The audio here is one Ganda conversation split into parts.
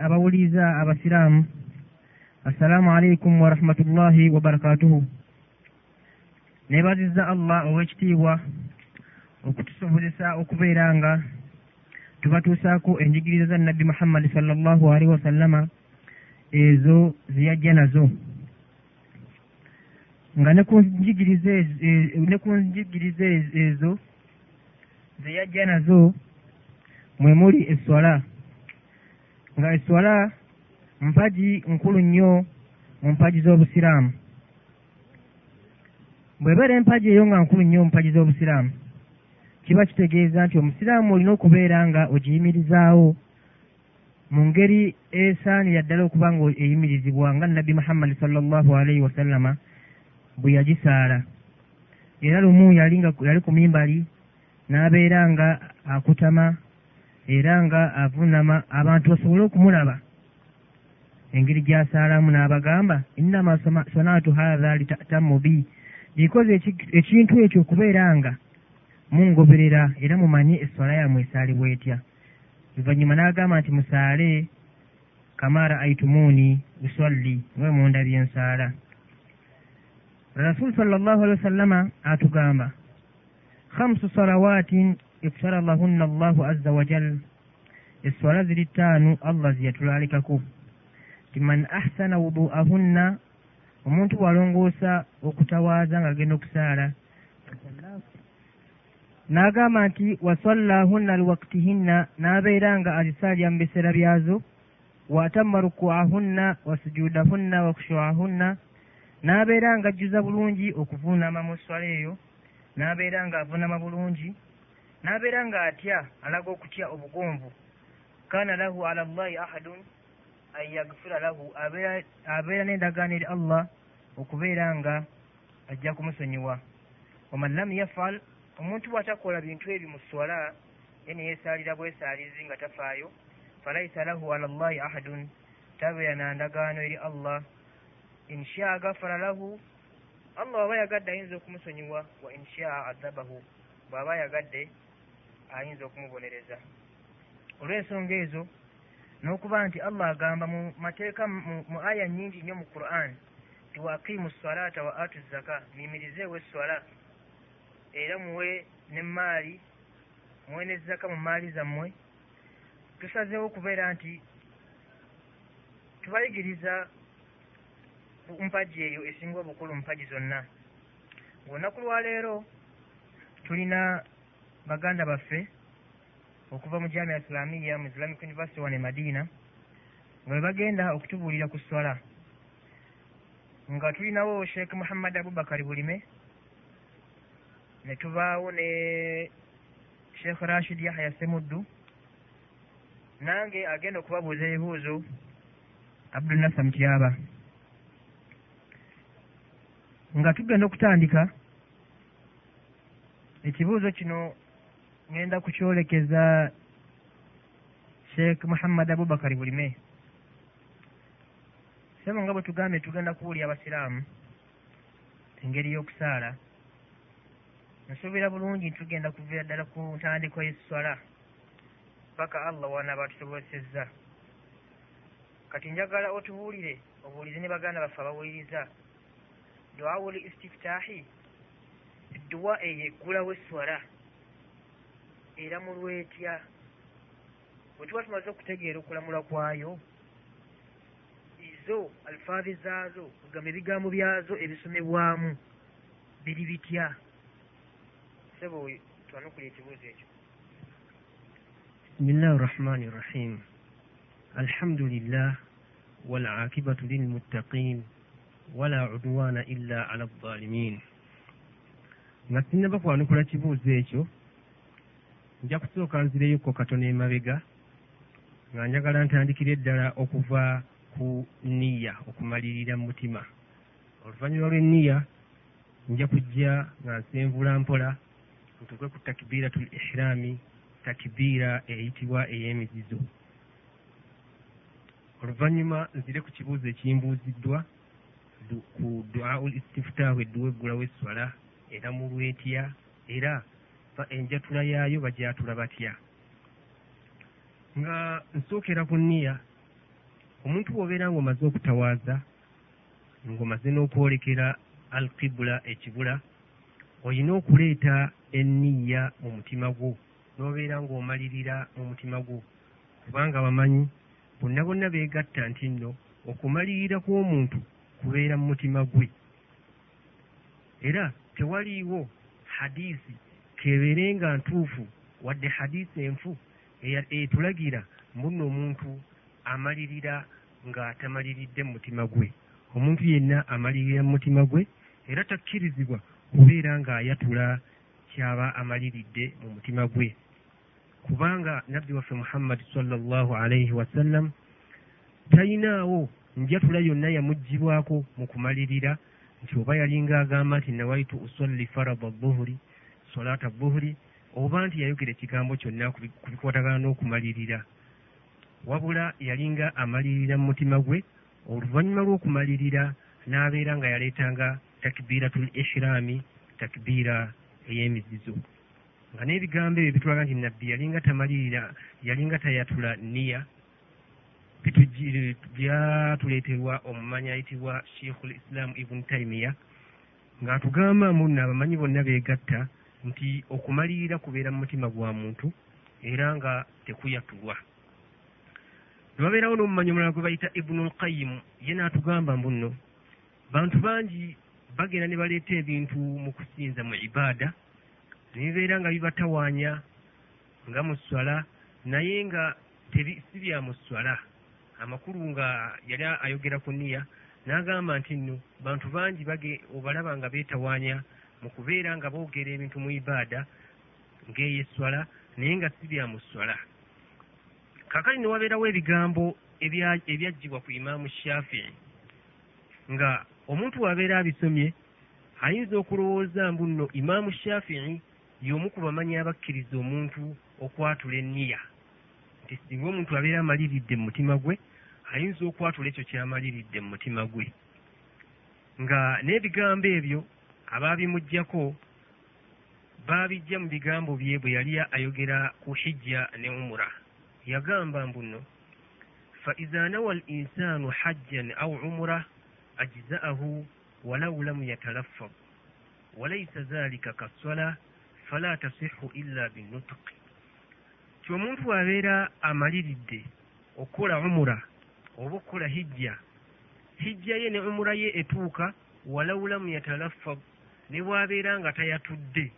abawuliriza abasiraamu assalaamu alaikum warahmatullahi wabarakatuhu neebazizza allah ow'ekitiibwa okutusobozesa okubeera nga tubatuusaako enjigiriza za nabbi muhammadi sallallahu alaihi wasallama ezo zeyajja nazo. Nga ne ku njigiriza ezo zeyajja nazo mwe muli eswala nga eswala mpagi nkulu nnyo mu mpagi z'obusiraamu. Bw'ebeera empagi eyo nga nkulu nnyo mu mpagi z'obusiraamu kiba kitegeeza nti omusiraamu olina okubeera nga ogiyimirizaawo mu ngeri esaanira ddala okuba nga eyimirizibwa nga nabbi muhammadi sallallahu alaihi wasallama bwe yagisaala. Era lumu yali nga yali ku mimbali n'abeera nga akutama era nga avunama abantu basobole okumulaba engeri gy'asaalamu n'abagamba innama sanaatu haatha litatamu bi. Gikoze ekintu ekyo okubeera nga mungoberera era mumanye esswala yammwe esaalibwa etya luvannyuma n'agamba nti musaale kamara aitumuuni usalli nga mundabye ensaala. Rasulu sala llahu alihi wasallama atugamba khamsu salawaatin iftaradahunna allahu azza wajal esswala ziri ttaanu allah ziyatulalikako ti man ahsana wudu'ahunna omuntu bw'alongoosa okutawaaza nga agenda okusaala n'agamba nti wasallahunna liwaktihinna n'abeera nga azisaalya mu biseera byazo waatamma rukuahunna wasujudahunna wakushuahunna n'abeera nga ajjuza bulungi okuvuunama mu swala eyo n'abeera nga avunama bulungi n'abeera nga atya alaga okutya obugonvu kaana lahu ala llahi ahadun an yagfira lahu. Abeera n'endagaano eri allah okubeera nga ajja kumusonyiwa. Waman lam yafal omuntu bw'atakola bintu ebyo mu swala ye neyeesaalira bwesaalizi nga tafaayo falaisa lahu ala llahi ahadun. Tabeera na ndagaano eri allah. Inshaa gafara lahu allah bw'aba yagadde ayinza okumusonyiwa wa inshaa adabahu bw'aba yagadde ayinza okumubonereza. Olw'ensonga ezo n'okuba nti allah agamba mu mateeka mu aya nnyingi nnyo mu quran ti waaqimu salata wa atu zaka miyimirizeewo esswala era muwe ne maali muwe ne zaka mu maali zammwe. Tusazeewo okubeera nti tubayigiriza mpagi eyo esinga obukulu mpagi zonna. Ngaolunaku lwaleero tulina baganda baffe okuva mu jamia islamiya mu islamic university wane madiina nga bwe bagenda okutubuulira ku swala. Nga tulinawo sheekh muhammad abubakari bulime ne tubaawo ne sheekh rashid yahya semuddu nange agenda okubabuuza ebibuuzo abdulnasa mutyaba. Nga tugenda okutandika ekibuuzo kino ngenda kukyolekeza sheekh muhammad abubakari bulime sebo nga bwe tugambye tugenda kuwulya abasiraamu engeri y'okusaala nsuubira bulungi ntitugenda kuviira ddala ku ntandiko y'esswala paka allah wanaaba tusobozesezza kati njagala otubuulire obuulize ne baganda baffe abawuliriza. Duawul istiftaahi edduwa eyo eggulawo esswala eramulwa etya bwe tuba tumaze okutegeera okulamula kwayo zo alfaazi zaazo kugamba ebigambo byazo ebisomebwamu biri bitya sebo twanukuli ekibuuzo ekyo بسم الله الرحمن الرحيم الحمد لله والعاقبة للمتقين ولا عدوان إلا على الظالمين nga sinnaba kwanukula kibuuzo ekyo nja kusooka nzireyokko katono emabega nga njagala ntandikire ddala okuva ku niya okumalirira mu mutima. Oluvannyuma lw'enniya nja kujja nga nsenvula mpola ntukwe ku takibiratul ihirami takibiira eyitibwa ey'emizizo. Oluvannyuma nzire ku kibuuzo ekimbuuziddwa ku duaul istifutaahu edduwa eggulawo esswala era mu lwetya era enjatula yaayo bajatula batya? Nga nsookera ku nniya omuntu bw'obeera ng'omaze okutawaaza ng'omaze n'okwolekera al kibula ekibula olina okuleeta enniya mu mutima gwo n'obeera ng'omalirira mu mutima gwo. Kubanga bamanyi bonna bonna beegatta nti nno okumalirira kw'omuntu kubeera mu mutima gwe. Era tewaliiwo hadiisi kebeere nga ntuufu wadde hadiisi enfu etulagira mbuno omuntu amalirira ng'atamaliridde mu mutima gwe. Omuntu yenna amalirira mu mutima gwe era takkirizibwa kubeera ng'ayatula kyaba amaliridde mu mutima gwe. Kubanga nabbi waffe muhammadi sallallahu alaihi wasallam talinaawo njatula yonna yamugibwako mu kumalirira nti oba yalinga agamba nti nawaitu usalli farada buhuri solata buhuri oba nti yayogera ekigambo kyonna ku bikwatagana n'okumalirira. Wabula yalinga amalirira mu mutima gwe oluvannyuma lw'okumalirira n'abeera nga yaleetanga takbiratul ishirami takbiira ey'emizizo. Nga n'ebigambo ebyo bitulaga nti nabbi yalinga tamalirira yalinga tayatula niya byatuleeterwa omumanyi ayitibwa sheikhul islaamu ibuni taimiya ng'atugamba muno abamanyi bonna beegatta nti okumalirira kubeera mu mutima gwa muntu era nga tekuyatulwa. Newabeerawo n'omumanyi omulala gwe bayita ibunu lqayimu ye n'atugamba mbuno bantu bangi bagenda ne baleeta ebintu mu kusinza mu ibaada nebibeera nga bibatawaanya nga mu swala naye nga si bya mu swala. Amakulu nga yali ayogera ku niya n'agamba nti nno bantu bangi obalaba nga beetawaanya mu kubeera nga boogera ebintu mu ibaada ng'eyeswala naye nga si bya mu swala. Kakali ne wabeerawo ebigambo ebyaggyibwa ku imaamu shafii nga omuntu wabeera abisomye ayinza okulowooza mbu nno imaamu shafii y'omu ku bamanyi abakkiriza omuntu okwatula enniya. Nti singa omuntu abeera amaliridde mu mutima gwe ayinza okwatula ekyo kyamaliridde mu mutima gwe. Nga n'ebigambo ebyo abaabimuggyako baabijja mu bigambo bye bwe yali ayogera ku hijja ne umura yagamba mbuno fa iza nawa al insaanu hajjan au umura ajza'ahu walau lam yatalaffaz walaysa dhalika kaswala fala tasihhu illa binutqi ti omuntu bw'abeera amaliridde okukola umura oba okukola hijja hijja ye ne umura ye etuuka walau lam yatalaffaz ne bw'abeera nga tayatudde.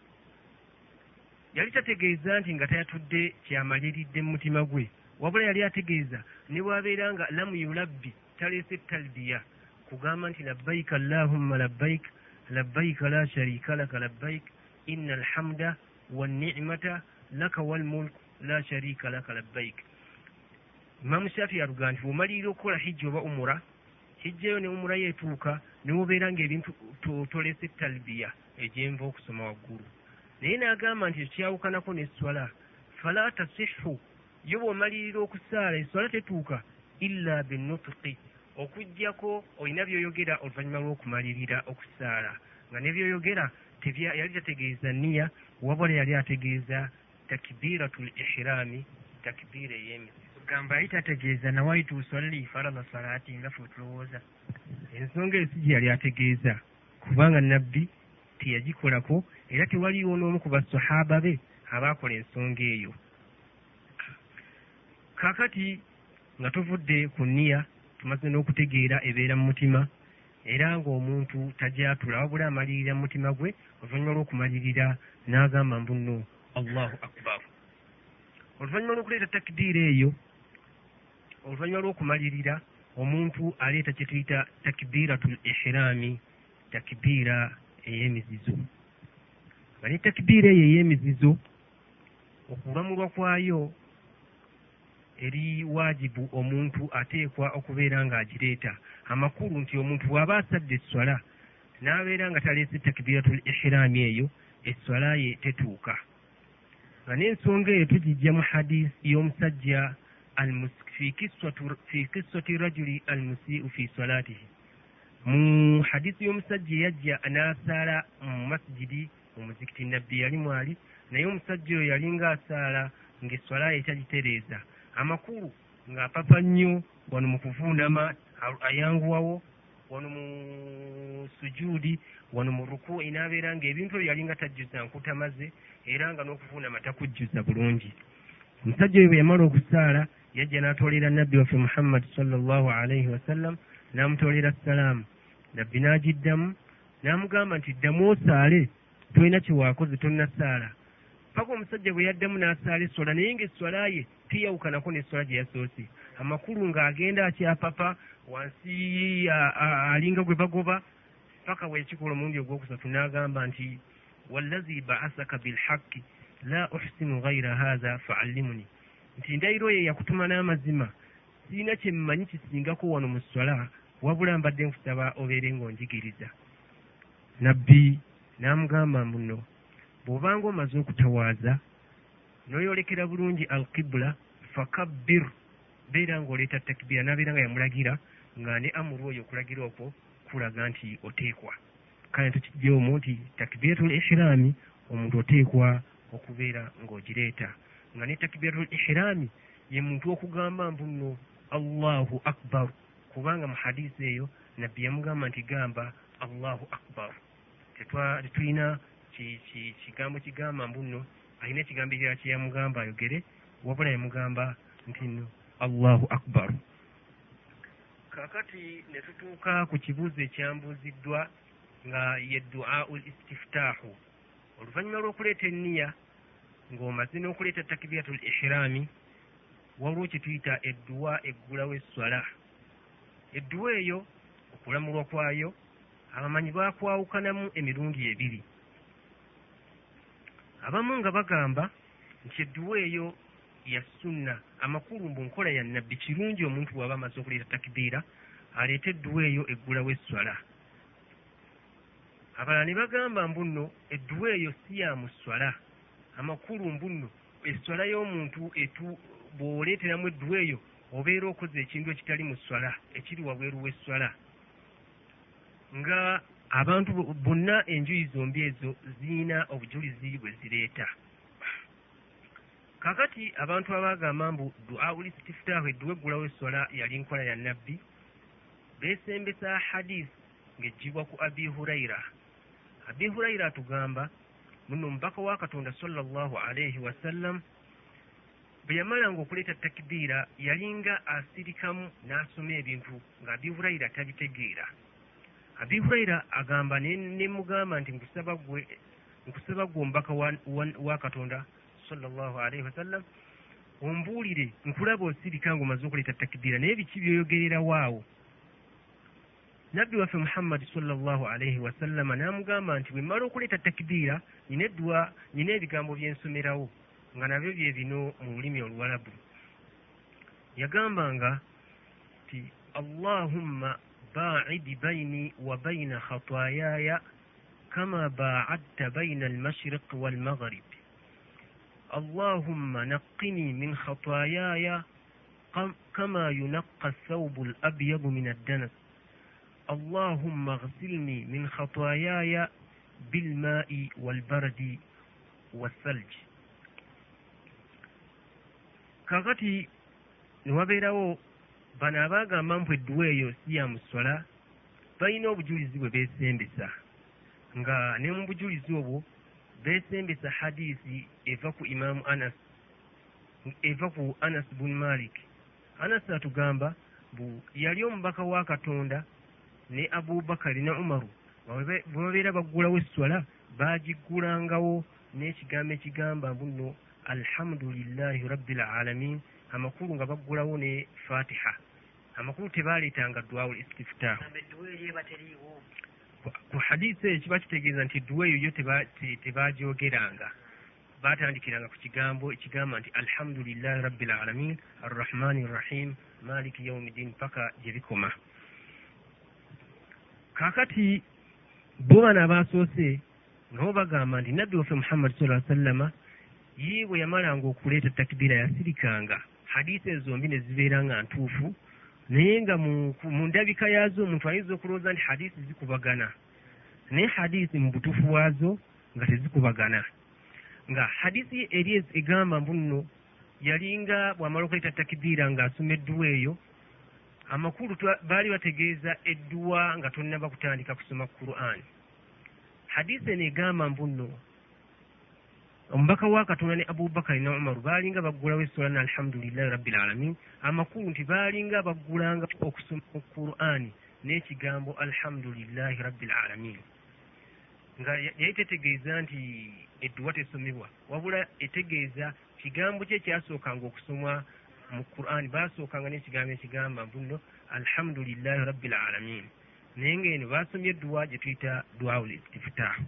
Yali tategeeza nti nga tayatudde kyamaliridde mu mutima gwe. Wabula yali ategeeza ne bw'abeera nga lamu yulabbi taleese talbiya. Kugamba nti labbaika allahumma labbaik labbaika la sharika laka labbaik inna alhamda wannicmata laka walmulk la sharika laka labbaik. Imamu shafi yaluga nti omalirira okukola hijja oba umura hijjayo ne umura yeetuuka ne wobeera ngaebintu tolese talbiya egyenva okusoma waggulu. Naye n'agamba nti ekyawukanako n'esswala fala tasihhu yo bw'omalirira okusaala esswala tetuuka illa binutuki okuggyako olina byoyogera oluvannyuma lw'okumalirira okusaala nga ne byoyogera yali tategeeza niya wabula yali ategeeza takbiratul ihirami takbiira ey'emizizo gamba yali tategeeza nawaitu usalli farada salaati nga fe tulowooza. Ensonga esi gye yali ategeeza kubanga nabbi teyagikolako era tewaliiwo n'omu ku basahaba be abaakola ensonga eyo. Kaakati nga tuvudde ku niya tumaze n'okutegeera ebeera mu mutima era ng'omuntu tajatula wabula amalirira mu mutima gwe oluvannyuma lw'okumalirira n'agamba mbunno allahu akbar. Oluvannyuma lw'okuleeta takidiira eyo oluvannyuma lw'okumalirira omuntu aleeta kye tuyita takbiratul ihirami takibiira ey'emizizo. Nga ne takibiira eyo ey'emizizo okulamulwa kwayo eri waajibu omuntu ateekwa okubeera ng'agireeta. Amakulu nti omuntu bw'aba asadde esswala n'abeera nga taleese takbiratul ihirami eyo esswala ye tetuuka. Nga n'ensonga eyo tugijja mu hadisi y'omusajja fi kiswati rajuli almusii'u fi salatihi mu hadisi y'omusajja eyajja n'asaala mu masjidi mu muzikiti nabbi yali mwali naye omusajja oyo yali ng'asaala ng'esswala ye ekyagitereeza amakulu ng'apapa nnyo wano mu kuvuunama ayanguwawo wano mu sujuudi wano mu rukuui n'abeera ng'ebintu ebyo yalinga tajjuza nkutamaze era nga n'okuvuunama takujjuza bulungi omusajja oyo bwe yamala okusaala yajja n'atoolera nabbi waffe muhammadi sallallahu alaihi wasallam n'amutoolera salaamu nabbi n'agiddamu n'amugamba nti ddamu osaale tolina kyewaakoze tonnasaala paka omusajja bwe yaddamu n'asaala esswala naye ng'esswala ye teyawukanako n'esswala gye yasoose. Amakulu ng'agenda akyapapa wansi alinga gwe bagoba paka bwekikola omulundi ogwokusatu n'agamba nti wallazi baasaka bilhaqi la uhsinu ghaira haza faallimuni nti ndayiro ye yakutuma n'amazima. Sirina kye mmanyi kisingako wano mu swala wabula mbadde nkusaba obeere ng'onjigiriza. Nabbi n'amugamba muno bw'obanga omaze okutawaaza n'oyolekera bulungi alkibula fakabbir beera ng'oleeta takibira n'abeera nga yamulagira nga ne amuru oyo okulagira okwo kulaga nti oteekwa. Kale tukijjaomu nti takibiratul ihiraami omuntu oteekwa okubeera ng'ogireeta nga ne takibiratul ihiraami ye muntu okugamba mbu nno allahu akbar. Kubanga mu hadisi eyo nabbi yamugamba nti gamba allahu akbar. Tetwa- tetulina ki- ki- kigambo kigamba mbu nno alina ekigambo ekirala kye yamugamba ayogere wabula yamugamba nti nno allahu akbar. Kakati ne tutuuka ku kibuuzo ekyambuuziddwa nga ye duau l istiftaahu. Oluvannyuma lw'okuleeta enniya ng'omaze n'okuleeta takibiratul ihiraami waliwo kye tuyita edduwa eggulawo esswala edduwa eyo okulamulwa kwayo abamanyi baakwawukanamu emirundi ebiri. Abamu nga bagamba nti edduwa eyo ya sunna amakulu mbu nkola ya nabbi kirungi omuntu bw'aba amaze okuleeta takibiira aleeta edduwa eyo eggulawo esswala abalala ne bagamba mbu nno edduwa eyo si ya mu swala amakulu mbu nno esswala y'omuntu etu bw'oleeteramu edduwa eyo obeera okoze ekintu ekitali mu swala ekiri wabweru w'esswala nga abantu bo- bonna enjuyi zombi ezo ziyina obujulizi bwe zireeta. Kakati abantu abagamba mbu duaul istiftaahu edduwa eggulawo esswala yali nkola ya nabbi beesembesa hadisi ng'eggyibwa ku abi hurayira abi hurayira atugamba muno mubaka wa katonda sallallahu alaihi wasallam bwe yamalanga okuleeta takibiira yalinga asirikamu n'asoma ebintu nga abi hurayira tabitegeera. Abi hurayira agamba ne ne mugamba nti nkusaba gwe omubaka wa, katonda sallallahu alaihi wasallam ombuulire nkulaba osirika nga omaze okuleeta takibiira naye biki byoyogererawo awo nabbi waffe muhammadi sallallahu alaihi wasallama n'amugamba nti bwe mmala okuleeta takibiira nina eddwa nina ebigambo bye nsomerawo nga nabyo bye bino mu lulimi oluwalabu yagambanga nti allahumma baacidi baini wa baina khataayaya kama baacadta baina almashriq walmaghrib اللهم نقني من خطاياي قم- كما ينقى الثوب الأبيض من الدنس اللهم اغسلني من خطاياي بالماء والبرد والثلج kakati ne wabeerawo bano abaagamba mpu edduwa eyo si ya muswala balina obujulizi bwe beesembesa nga ne mu bujulizi obwo beesembesa hadisi eva ku imaamu anas eva ku anas bun malik anas atugamba bu yali omubaka wa katonda ne abubakari ne umaru. Bwe babeera baggulawo esswala baagiggulangawo n'ekigambo ekigamba mbu nno alhamdulillahi rabbil alamin. Amakulu nga baggulawo ne fatiha. Amakulu tebaaleetanga dwawul istiftaahu ku hadisi eyo kiba kitegeeza nti edduwa eyo yo teba- te- tebagyogeranga batandikiranga ku kigambo ekigamba nti alhamdulillahi rabbil alamin arrahmani rrahim maliki yaumiddin paka gye bikoma kaakati bo bano abasoose nga bo bagamba nti nabbi waffe muhammadi sala sallama ye bwe yamalanga okuleeta takibira yasirikanga. Hadisi ezo zombi ne zibeera nga ntuufu naye nga mu ndabika yaazo omuntu ayinza okulowooza nti hadisi zikubagana. Naye hadisi mu butuufu bwazo nga tezikubagana. Nga hadisi eri egamba mbu nno yalinga bw'amala okuleeta takibiira ng'asoma edduwa eyo amakulu baali bategeeza edduwa nga tonnaba kutandika kusoma qur'an. Hadisi eno egamba mbu nno omubaka wa katonda ne abubakari ne umaru baalinga baggulawo essola ne alhamdulillahi rabbil alamin amakulu nti baalinga baggulanga okusoma qur'ani n'ekigambo alhamdulillahi rabbil alamin. Nga ya- yali tetegeeza nti edduwa tesomebwa wabula etegeeza kigambo kye kyasookanga okusomwa mu qur'ani baasookanga n'ekigambo ekigamba mbu nno alhamdulillahi rabbil alamin. Naye ngaeno baasomye edduwa gye tuyita dwawul istifutaahu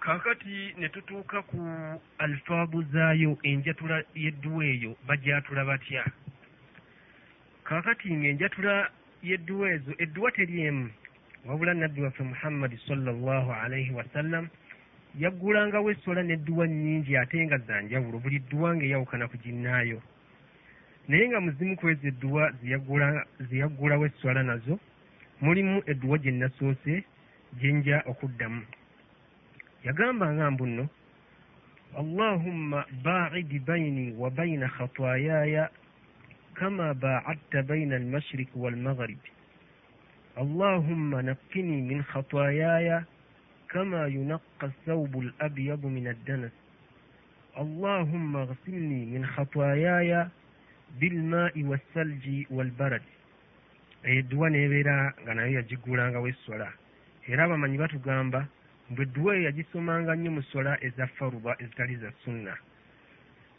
kaakati ne tutuuka ku alfaabu zaayo enjatula y'edduwa eyo bajatula batya? Kaakati ng'enjatula y'edduwa ezo edduwa teri emu. Wabula nabbi waffe muhammadi sallallahu alaihi wasallam yaggulangawo essola n'edduwa nnyingi ate nga za njawulo buli dduwa ng'eyawukana ku ginnaayo naye nga muzimu ku ezo edduwa zeyaggulawo esswala nazo mulimu edduwa gye nasoose gye nja okuddamu. Yagamba nga mbu nno allahumma baidi baini wa baina khatayaaya kama baadta baina almashriqi walmaghribi allahumma naqqini min khatayaaya كما ينقى الثوب الأبيض من الدنس اللهم اغسلني من خطاياي bilmaa'i wassalji walbarad edduwa n'ebeera nga nayo yagigulangawo essola era abamanyi batugamba mbu edduwa eyo yagisomanga nnyo mu sola eza faruba ezitali za sunna.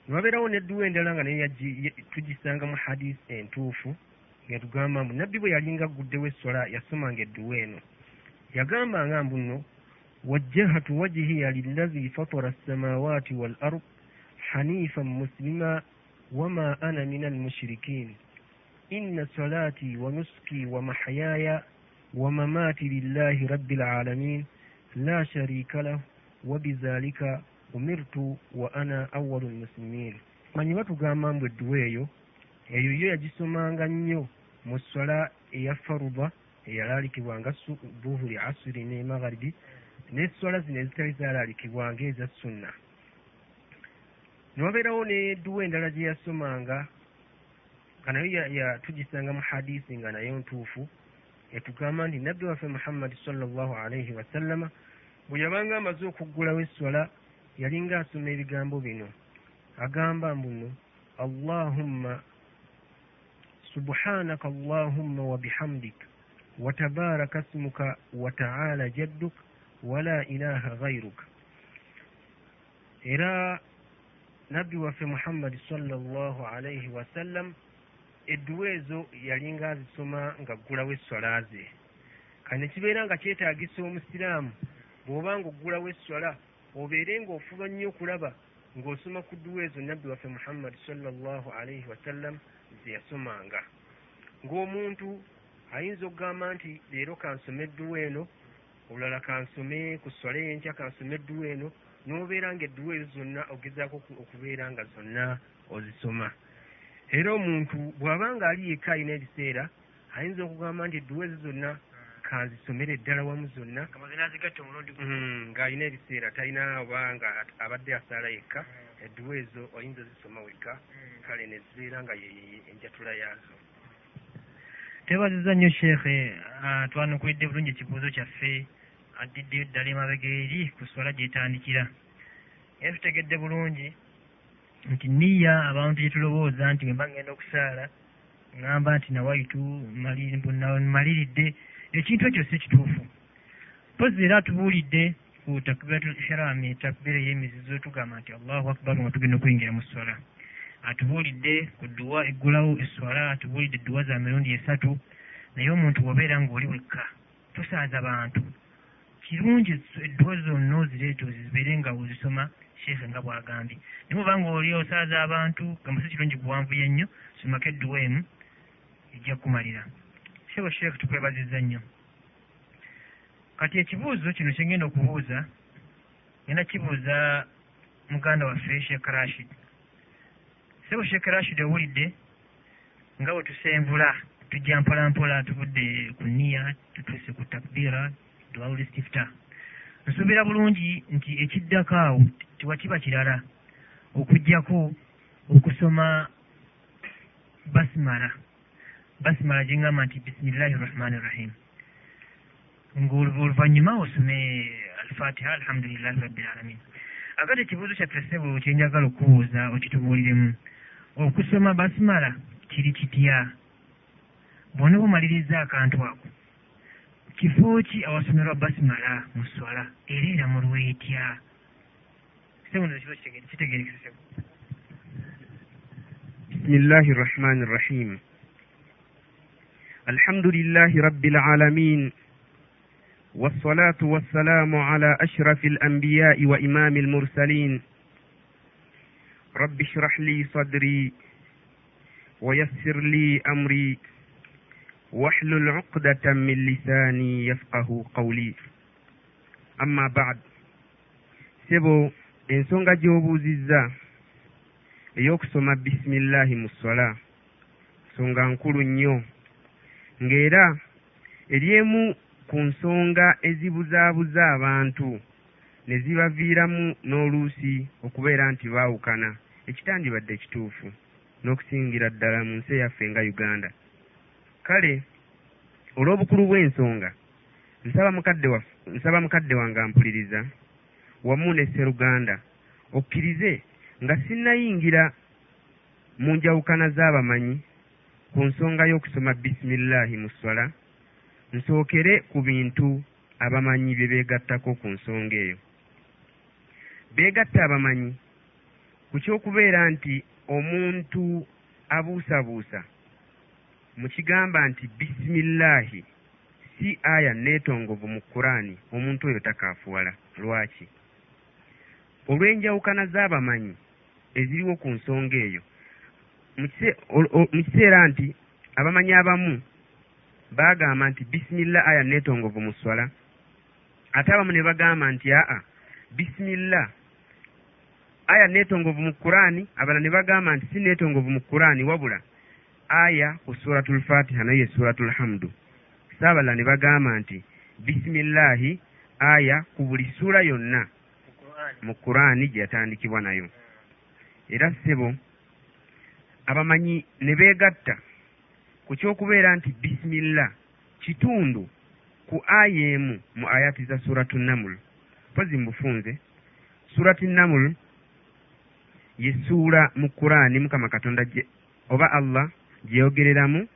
Ne wabeerawo n'edduwa endala nga nayo tugisanga mu hadisi entuufu yatugamba mbu nabbi bwe yalinga aguddewo essola yasomanga edduwa eno. Yagambanga mbu nno wajjahatu wajhiya lillazi fatara assamawati wal ard hanifan muslima inna salati wa nuski wa mahyaya wa mamati lillahi rabbil alamin la sharika lahu wa bizalika umirtu wa ana awalu lmuslimin manyi batugamba mbu edduwa eyo eyo yo yagisomanga nnyo mu swala eya faruba eyalaalikibwanga buhuri asiri ne magharibi n'eswala zino ezitali zalaalikibwanga eza sunna newabeerawo n'edduwa endala gye yasomanga nga nayo tugisanga mu hadisi nga nayo ntuufu etugamba nti nabbi waffe muhammadi sallallahu alaihi wasallama bwe yabanga amaze okuggulawo esswala yalinga asoma ebigambo bino. Agamba mbu nno allahumma subhanaka allahumma wa bihamdik wa tabaraka smuka wa taala jadduk wala ilaha gairuka era nabbi waffe muhammadi sallallahu alaihi wasallam edduwa ezo yalinga azisoma nga ggulawo esswala ze. Kane kibeera nga kyetaagisa omusiraamu bw'oba nga oggulawo esswala obeere ng'ofuba nnyo okulaba ng'osoma ku dduwa ezo nabbi waffe muhammadi sallallahu alaihi wasallam ze yasomanga. Ng'omuntu ayinza okugamba nti leero kansome edduwa eno olulala kansome ku swala eyenkya kansome edduwa eno n'obeera nga edduwa ezo zonna ogezaako oku- okubeera nga zonna ozisoma. Era omuntu bw'aba nga ali yekka alina ebiseera ayinza okugamba nti edduwa ezo zonna kanzisomere eddala wamu zonna. Gumu. Mm, ng'alina ebiseera talina oba nga abadde asaala yekka edduwa ezo oyinza ozisoma wekka kale ne zibeera nga yeye enjatula yaazo. Twebaziza nnyo sheekhe ah, twanukulidde bulungi ekibuuzo kyaffe addiddeyo ddala emabega eri ku swala gyetandikira. Era tutegedde bulungi nti niya abantu gye tulowooza nti bwe mba ngenda okusaala ŋŋamba nti nawaitu maliridde. Ekintu ekyo si kituufu. Pozi era atubuulidde ku takbiratul ihrami takbira ey'emizizo tugamba nti allahu akbar nga tugenda okuyingira mu swala atubuulidde ku dduwa eggulawo esswala atubuulidde edduwa za mirundi esatu. Naye omuntu bw'obeera ng'oli wekka tosaaza bantu kirungi edduwa zonna ozireeta zibeere nga ozisoma sheekhe nga bw'agambye. Naye bw'oba ng'oli osaaza abantu gamba si kirungi kuwanvuya nnyo somako edduwa emu ejja kumalira. Sheekhe sheekhe tukwebaziza nnyo. Kati ekibuuzo kino kyengenda okubuuza ngenda kibuuza muganda waffe sheekh rashid. Sebo sheekh rashid owulidde nga bwe tusenvula tujja mpola mpola tuvudde ku niya tutuuse ku takbira duawul istifta nsuubira bulungi nti ekiddako awo tiwakiba kirala okugjako okusoma basimala basimala gyengamba nti bisimillahi rrahmani rrahim ngaoluvannyuma osome alfatiha alhamdulillahi rabbil alamin. Akati ekibuuzo kyaffe ssebo kyenjagala okubuuza okitubuuliremu okusoma basimala kiri kitya? Bwona bumaliriza akantu ako kifo ki awasomerwa basimala mu swala era eramulwa etya sebuno kiba kitegerekesebwa بسم الله الرحمن الرحيم الحمد لله رب العالمين والصلاة والسلام على أشرف الأنبياء وإمام المرسلين رب اشرح لي صدري ويسر لي أمري واحلل عقدة من لساني يفقه قولي أما بعد سبو ensonga gy'obuuzizza ey'okusoma bisimillahi mu ssola nsonga nkulu nnyo ng'era eryemu ku nsonga ezibuzaabuza abantu ne zibaviiramu n'oluusi okubeera nti baawukana ekitandibadde kituufu n'okusingira ddala mu nsi eyaffe nga uganda kale olw'obukulu bw'ensonga nsaba mukadde waffe nsaba mukadde wange ampuliriza wamu ne sseruganda okkirize nga sinnayingira mu njawukana z'abamanyi ku nsonga y'okusoma bisimillahi mu swala nsookere ku bintu abamanyi bye beegattako ku nsonga eyo. Beegatta abamanyi ku ky'okubeera nti omuntu abuusabuusa mu kigamba nti bisimillahi. Si aya neetongovu mu kuraani omuntu oyo takaafuwala. Lwaki? Olw'enjawukana z'abamanyi eziriwo ku nsonga eyo. Mu kiseera nti abamanyi abamu baagamba nti bisimillah aya neetongovu mu swala. Ate abamu ne bagamba nti aa bisimillah aya neetongovu mu kuraani abalala ne bagamba nti si neetongovu mu kuraani wabula aya ku suratul fatiha nayo ye suratul hamdu saabalala ne bagamba nti bisimillahi aya ku buli ssuula yonna mu kuraani gye yatandikibwa nayo. Era ssebo abamanyi ne beegatta ku ky'okubeera nti bisimillah kitundu ku aya emu mu ayati za suratu namul mpozi mubufunze surati namul yesuula mu kuraani mukama katonda oba allah gyeyogereramu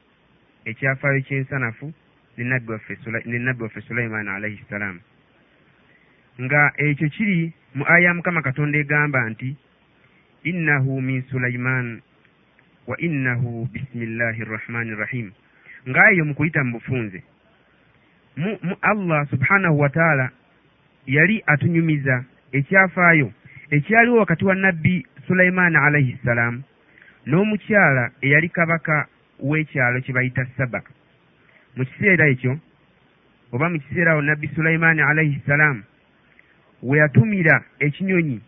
ekyafaayo ky'ensanafu ne nabbi waffe sulaimaani alaihi ssalaamu nga ekyo kiri mu aya ya mukama katonda egamba nti innahu min sulaiman wa innahu bisimillahi rrahmani rrahim. Ngaayo mu kuyita mu bufunze. Mu, mu allah subhanahu wa taala yali atunyumiza ekyafaayo ekyaliwo wakati wa nabbi sulaimaani alaihi ssalaamu n'omukyala eyali kabaka w'ekyalo kye bayita saba. Mu kiseera ekyo oba mu kiseera awo nabbi sulaimaani alaihi ssalaamu we yatumira ekinyonyi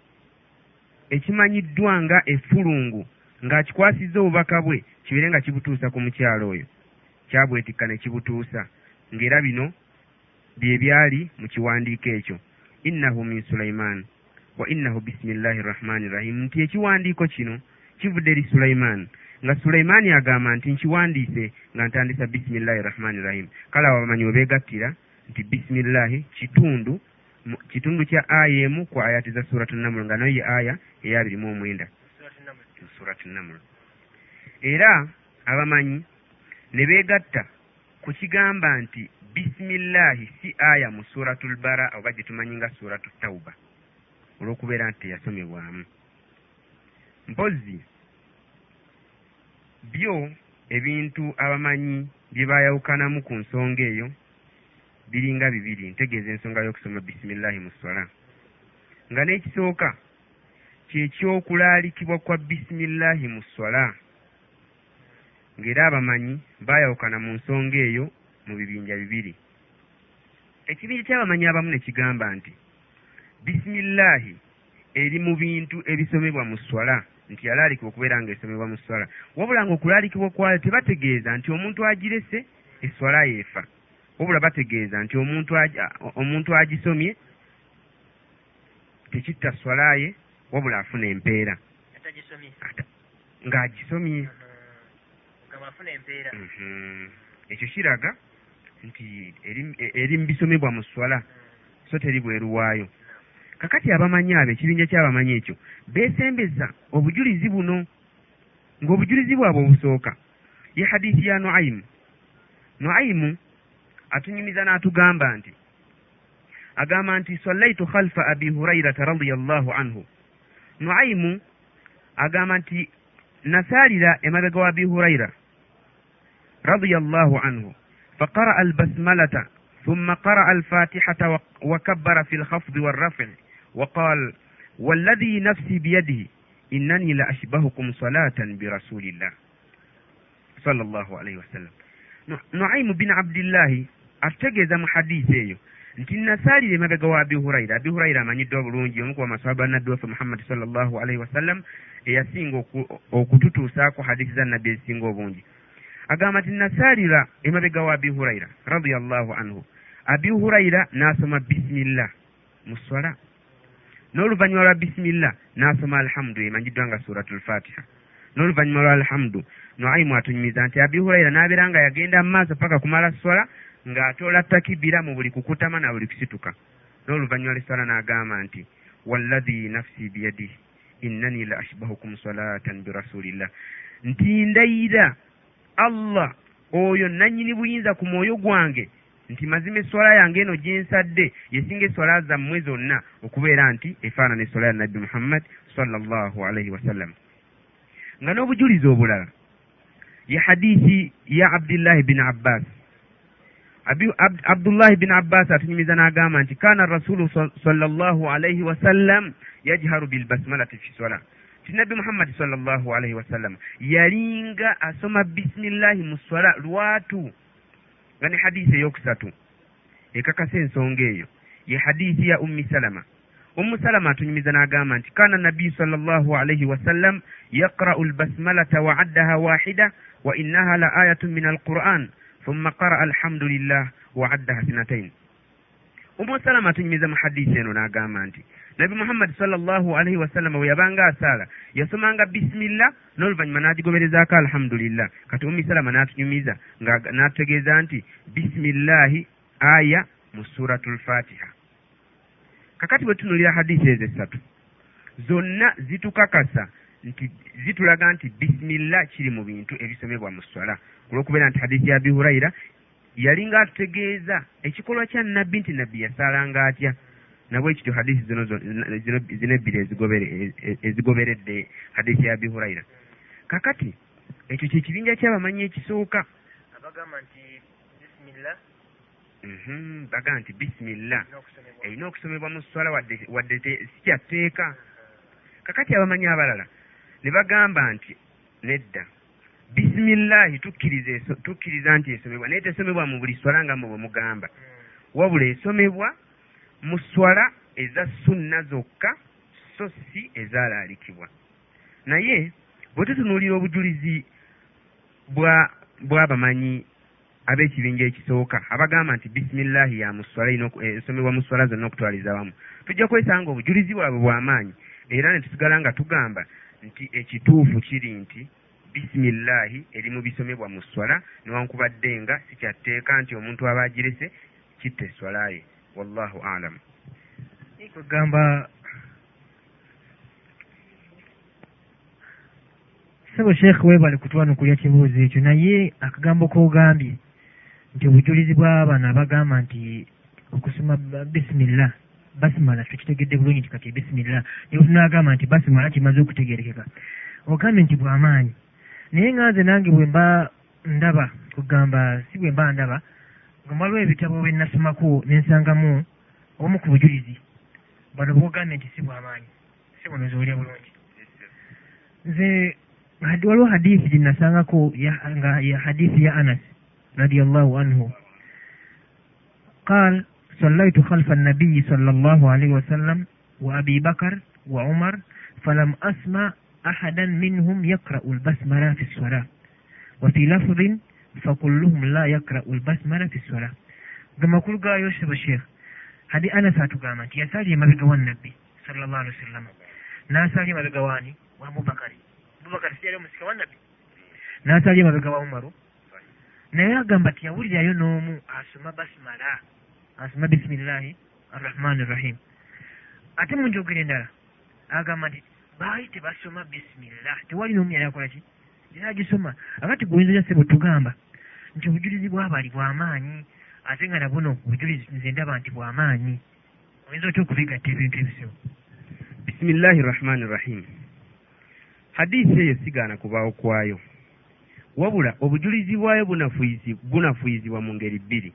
ekimanyiddwa nga effulungu ng'akikwasizza obubaka bwe kibeere nga kibutuusa ku mukyalo oyo. Kyabwetikka ne kibutuusa ng'era bino bye byali mu kiwandiiko ekyo. Innahu min sulaiman wa innahu bisimillahi rrahmani rrahim nti ekiwandiiko kino kivudde eri sulaiman nga sulaimaani agamba nti nkiwandiise nga ntandisa bisimillahi rrahmani rrahim kale abo abamanyi we beegattira nti bisimillahi kitundu kitundu kya aya emu ku ayati za suratu namul nga nayo ye aya eyabiri mu omwenda. Suratu namul era abamanyi ne beegatta ku kigamba nti bisimillahi si aya mu suratu lbara oba gye tumanyi nga suratu tauba olw'okubeera nti teyasomebwamu mpozzi. Byo ebintu abamanyi bye bayawukanamu ku nsonga eyo biringa bibiri. Ntegeeza ensonga y'okusoma bisimillahi mu swala. Nga n'ekisooka kyekyokulaalikibwa kwa bisimillahi mu swala ng'era abamanyi baayawukana mu nsonga eyo mu bibinja bibiri. Ekibinja ky'abamanyi abamu ne kigamba nti bisimillahi eri mu bintu ebisomebwa mu swala nti yalaalikibwa okubeera nga esomebwa mu swala. Wabula nga okulaalikibwa kwayo tebategeeza nti omuntu agirese eswala yeefa. Wabula bategeeza nti omuntu omuntu agisomye tekitta swalaye wabula afuna empeera. Ng'agisomye. Empeera. Mhm. ekyo kiraga nti eri- mu bisomebwa mu swala so teri bweru waayo kakati abamanyi abo ekibinja ky'abamanyi ekyo beesembeza obujulizi buno ng'obujulizi bwabwe obusooka ye hadiisi ya nuaimu nuaimu atunyumiza n'atugamba nti agamba nti sallaitu khalfa abi hurairata radiallahu anhu nuaimu agamba nti nasaalira emabega wa abi hurayra radiyallahu anhu فقرأ البسملة ثم قرأ الفاتحة وك- وكبر في الخفض والرفع وقال والذي نفسي بيده إنني لأشبهكم صلاة برسول الله صلى الله عليه وسلم Nu- نعيم بن عبد الله ategeeza mu hadiisi eyo nti nasaalira emabega wa abi hurayira abi hurayira amanyiddwa bulungi omu ku bamaswaba nabbi waffe muhammadi sallallahu alaihi wasallam eyasinga oku- okututuusaako hadiisi za nabbi ezisinga obungi agamba nti nasaalira emabega wa abi hurayira radiallahu anhu abi hurayira n'asoma bisimillah mu swala n'oluvannyuma lwa bisimillah n'asoma alhamdu emanyiddwa nga suratu lfatiha n'oluvannyuma lwa alhamdu nuaimu atunyumiza nti abi hurayira n'abeera nga yagenda mu maaso paka kumala swala ng'atoola takibira mu buli kukutama na buli kusituka. N'oluvannyuma lw'esswala n'agamba nti wallahi nafsi biyadihi innani la ashbahukum salatan birasulillah nti ndayira allah oyo nannyini buyinza ku mwoyo gwange nti mazima esswala yange eno gyensadde yesinga esswala zammwe zonna okubeera nti efaanana esswala ya nabbi muhammad sallallahu alaihi wasallam nga n'obujulizi obulala ye hadiisi ya abdillahi bin abbas. Abdullahi bin abbas atunyumiza n'agamba nti kaana rasulu sa- sallallahu alaihi wasallam yajharu bilbasmalati fi sola ti nabbi muhammadi sallallahu alaihi wasallam yalinga asoma bisimillahi mu swala lwatu nga ne hadiisi eyokusatu ekakasa ensonga eyo. Ye hadiisi ya ummi salama. Ummu salama atunyumiza n'agamba nti kaana nabiyu sallallahu alaihi wasallam yaqra'u albasmalata wa addaha wahida wa innaha la ayatun min alquran thumma qara'a alhamdulillah wa addaha sinatain ummu salama atunyumiza mu hadiisi eno n'agamba nti nabi muhammadi sallallahu alaihi wasallama bwe yabanga asaala yasomanga bisimillah n'oluvannyuma n'agigoberezaako alhamdulillah. Kati ummi salama n'atunyumiza nga n'atutegeeza nti bisimillahi aya mu suratu lfatiha kakati bwe tunulira hadiisi ezo essatu zonna zitukakasa nti zitulaga nti bisimillah kiri mu bintu ebisomebwa mu swala. Kulwokubeera nti hadiisi ya abi hurayira yalinga atutegeeza ekikolwa kya nabbi nti nabbi yasaalanga atya? Nabwe kityo hadiisi zino ebbiri ezigobere- ezigoberedde hadiisi ya abi hurayira kakati ekyo kyekibinja ky'abamanyi ekisooka. Abagamba nti bisimillah Mhm, baga nti bisimillah erina okusomebwa. Mu swala wadde wadde te- si kyatteeka kakati abamanyi abalala ne bagamba nti nedda bisimillahi tukkiriza nti esomebwa. Naye tesomebwa mu buli swala nga mwe bwe mugamba. Wabula esomebwa mu swala eza sunna zokka so si ezaalaalikibwa naye bwe tutunuulira obujulizi bwa bw'abamanyi ab'ekibinja ekisooka abagamba nti bisimillahi ya muswala eh, esomebwa mu swala zonna okutwaliza wamu tujja kwesanga obujulizi bwabwe bw'amaanyi. Era ne tusigala nga tugamba nti ekituufu kiri nti bisimillahi eri mu bisomebwa mu swala newankubadde nga sikyatteeka nti omuntu aba agirese kitta eswala ye. Wallahu alamu kwegamba sebo sheekh weebale kutwanukulya kibuuzo ekyo naye akagambo k'ogambye nti obujulizi bw'abaana abagamba nti okusoma bisimillah basimala tukitegedde bulungi nti kati bisimillah naye tunagamba nti basimala kimaze okutegerekeka. Ogambye nti bw'amaanyi naye nga nze nange bwe mba ndaba kugamba si bwe mba ndaba nga waliwo ebitabo bye nasomako ne nsangamu obumu ku bujulizi bano bwogambye nti si bw'amaanyi si buno ziwulya bulungi nze hadi- waliwo hadithi gye nasangako ya- nga ya hadithi ya anas radiallahu anhu قال صليت خلف النبي صلى الله عليه وسلم وأبي بكر وعمر فلم أسمع أحدا منهم يقرأ البسملة في الصلاة وفي لفظ فكلهم لا يقرأ البسملة في الصلاة كما قل قال يوسف الشيخ hadi anas atugamba nti yasaalira emabega wa nabbi sallallahu alaihi wasallam n'asaalira emabega waani wa abubakari abubakari si yali omusika wa nabbi n'asalya emabega wa umaru naye agamba tiyawulirayo n'omu asoma basimala asoma bisimillahi arrahmani rrahim ate mu njogera endala agamba nti baali tebasoma bisimillah tewali n'omu yali akola ki? Era agisoma. Akati guyinza ja sebo tugamba nti obujulizi bwabali bw'amaanyi. Ate nga nabuno obujulizi nze ndaba nti bw'amaanyi. Oyinza otya okubigatta ebintu ebisibo bisimillahi rahmani rahim. Hadisi eyo sigaana kubaawo kwayo. Wabula obujulizi bwayo bunafuyizi- bunafuyizibwa mu ngeri bbiri.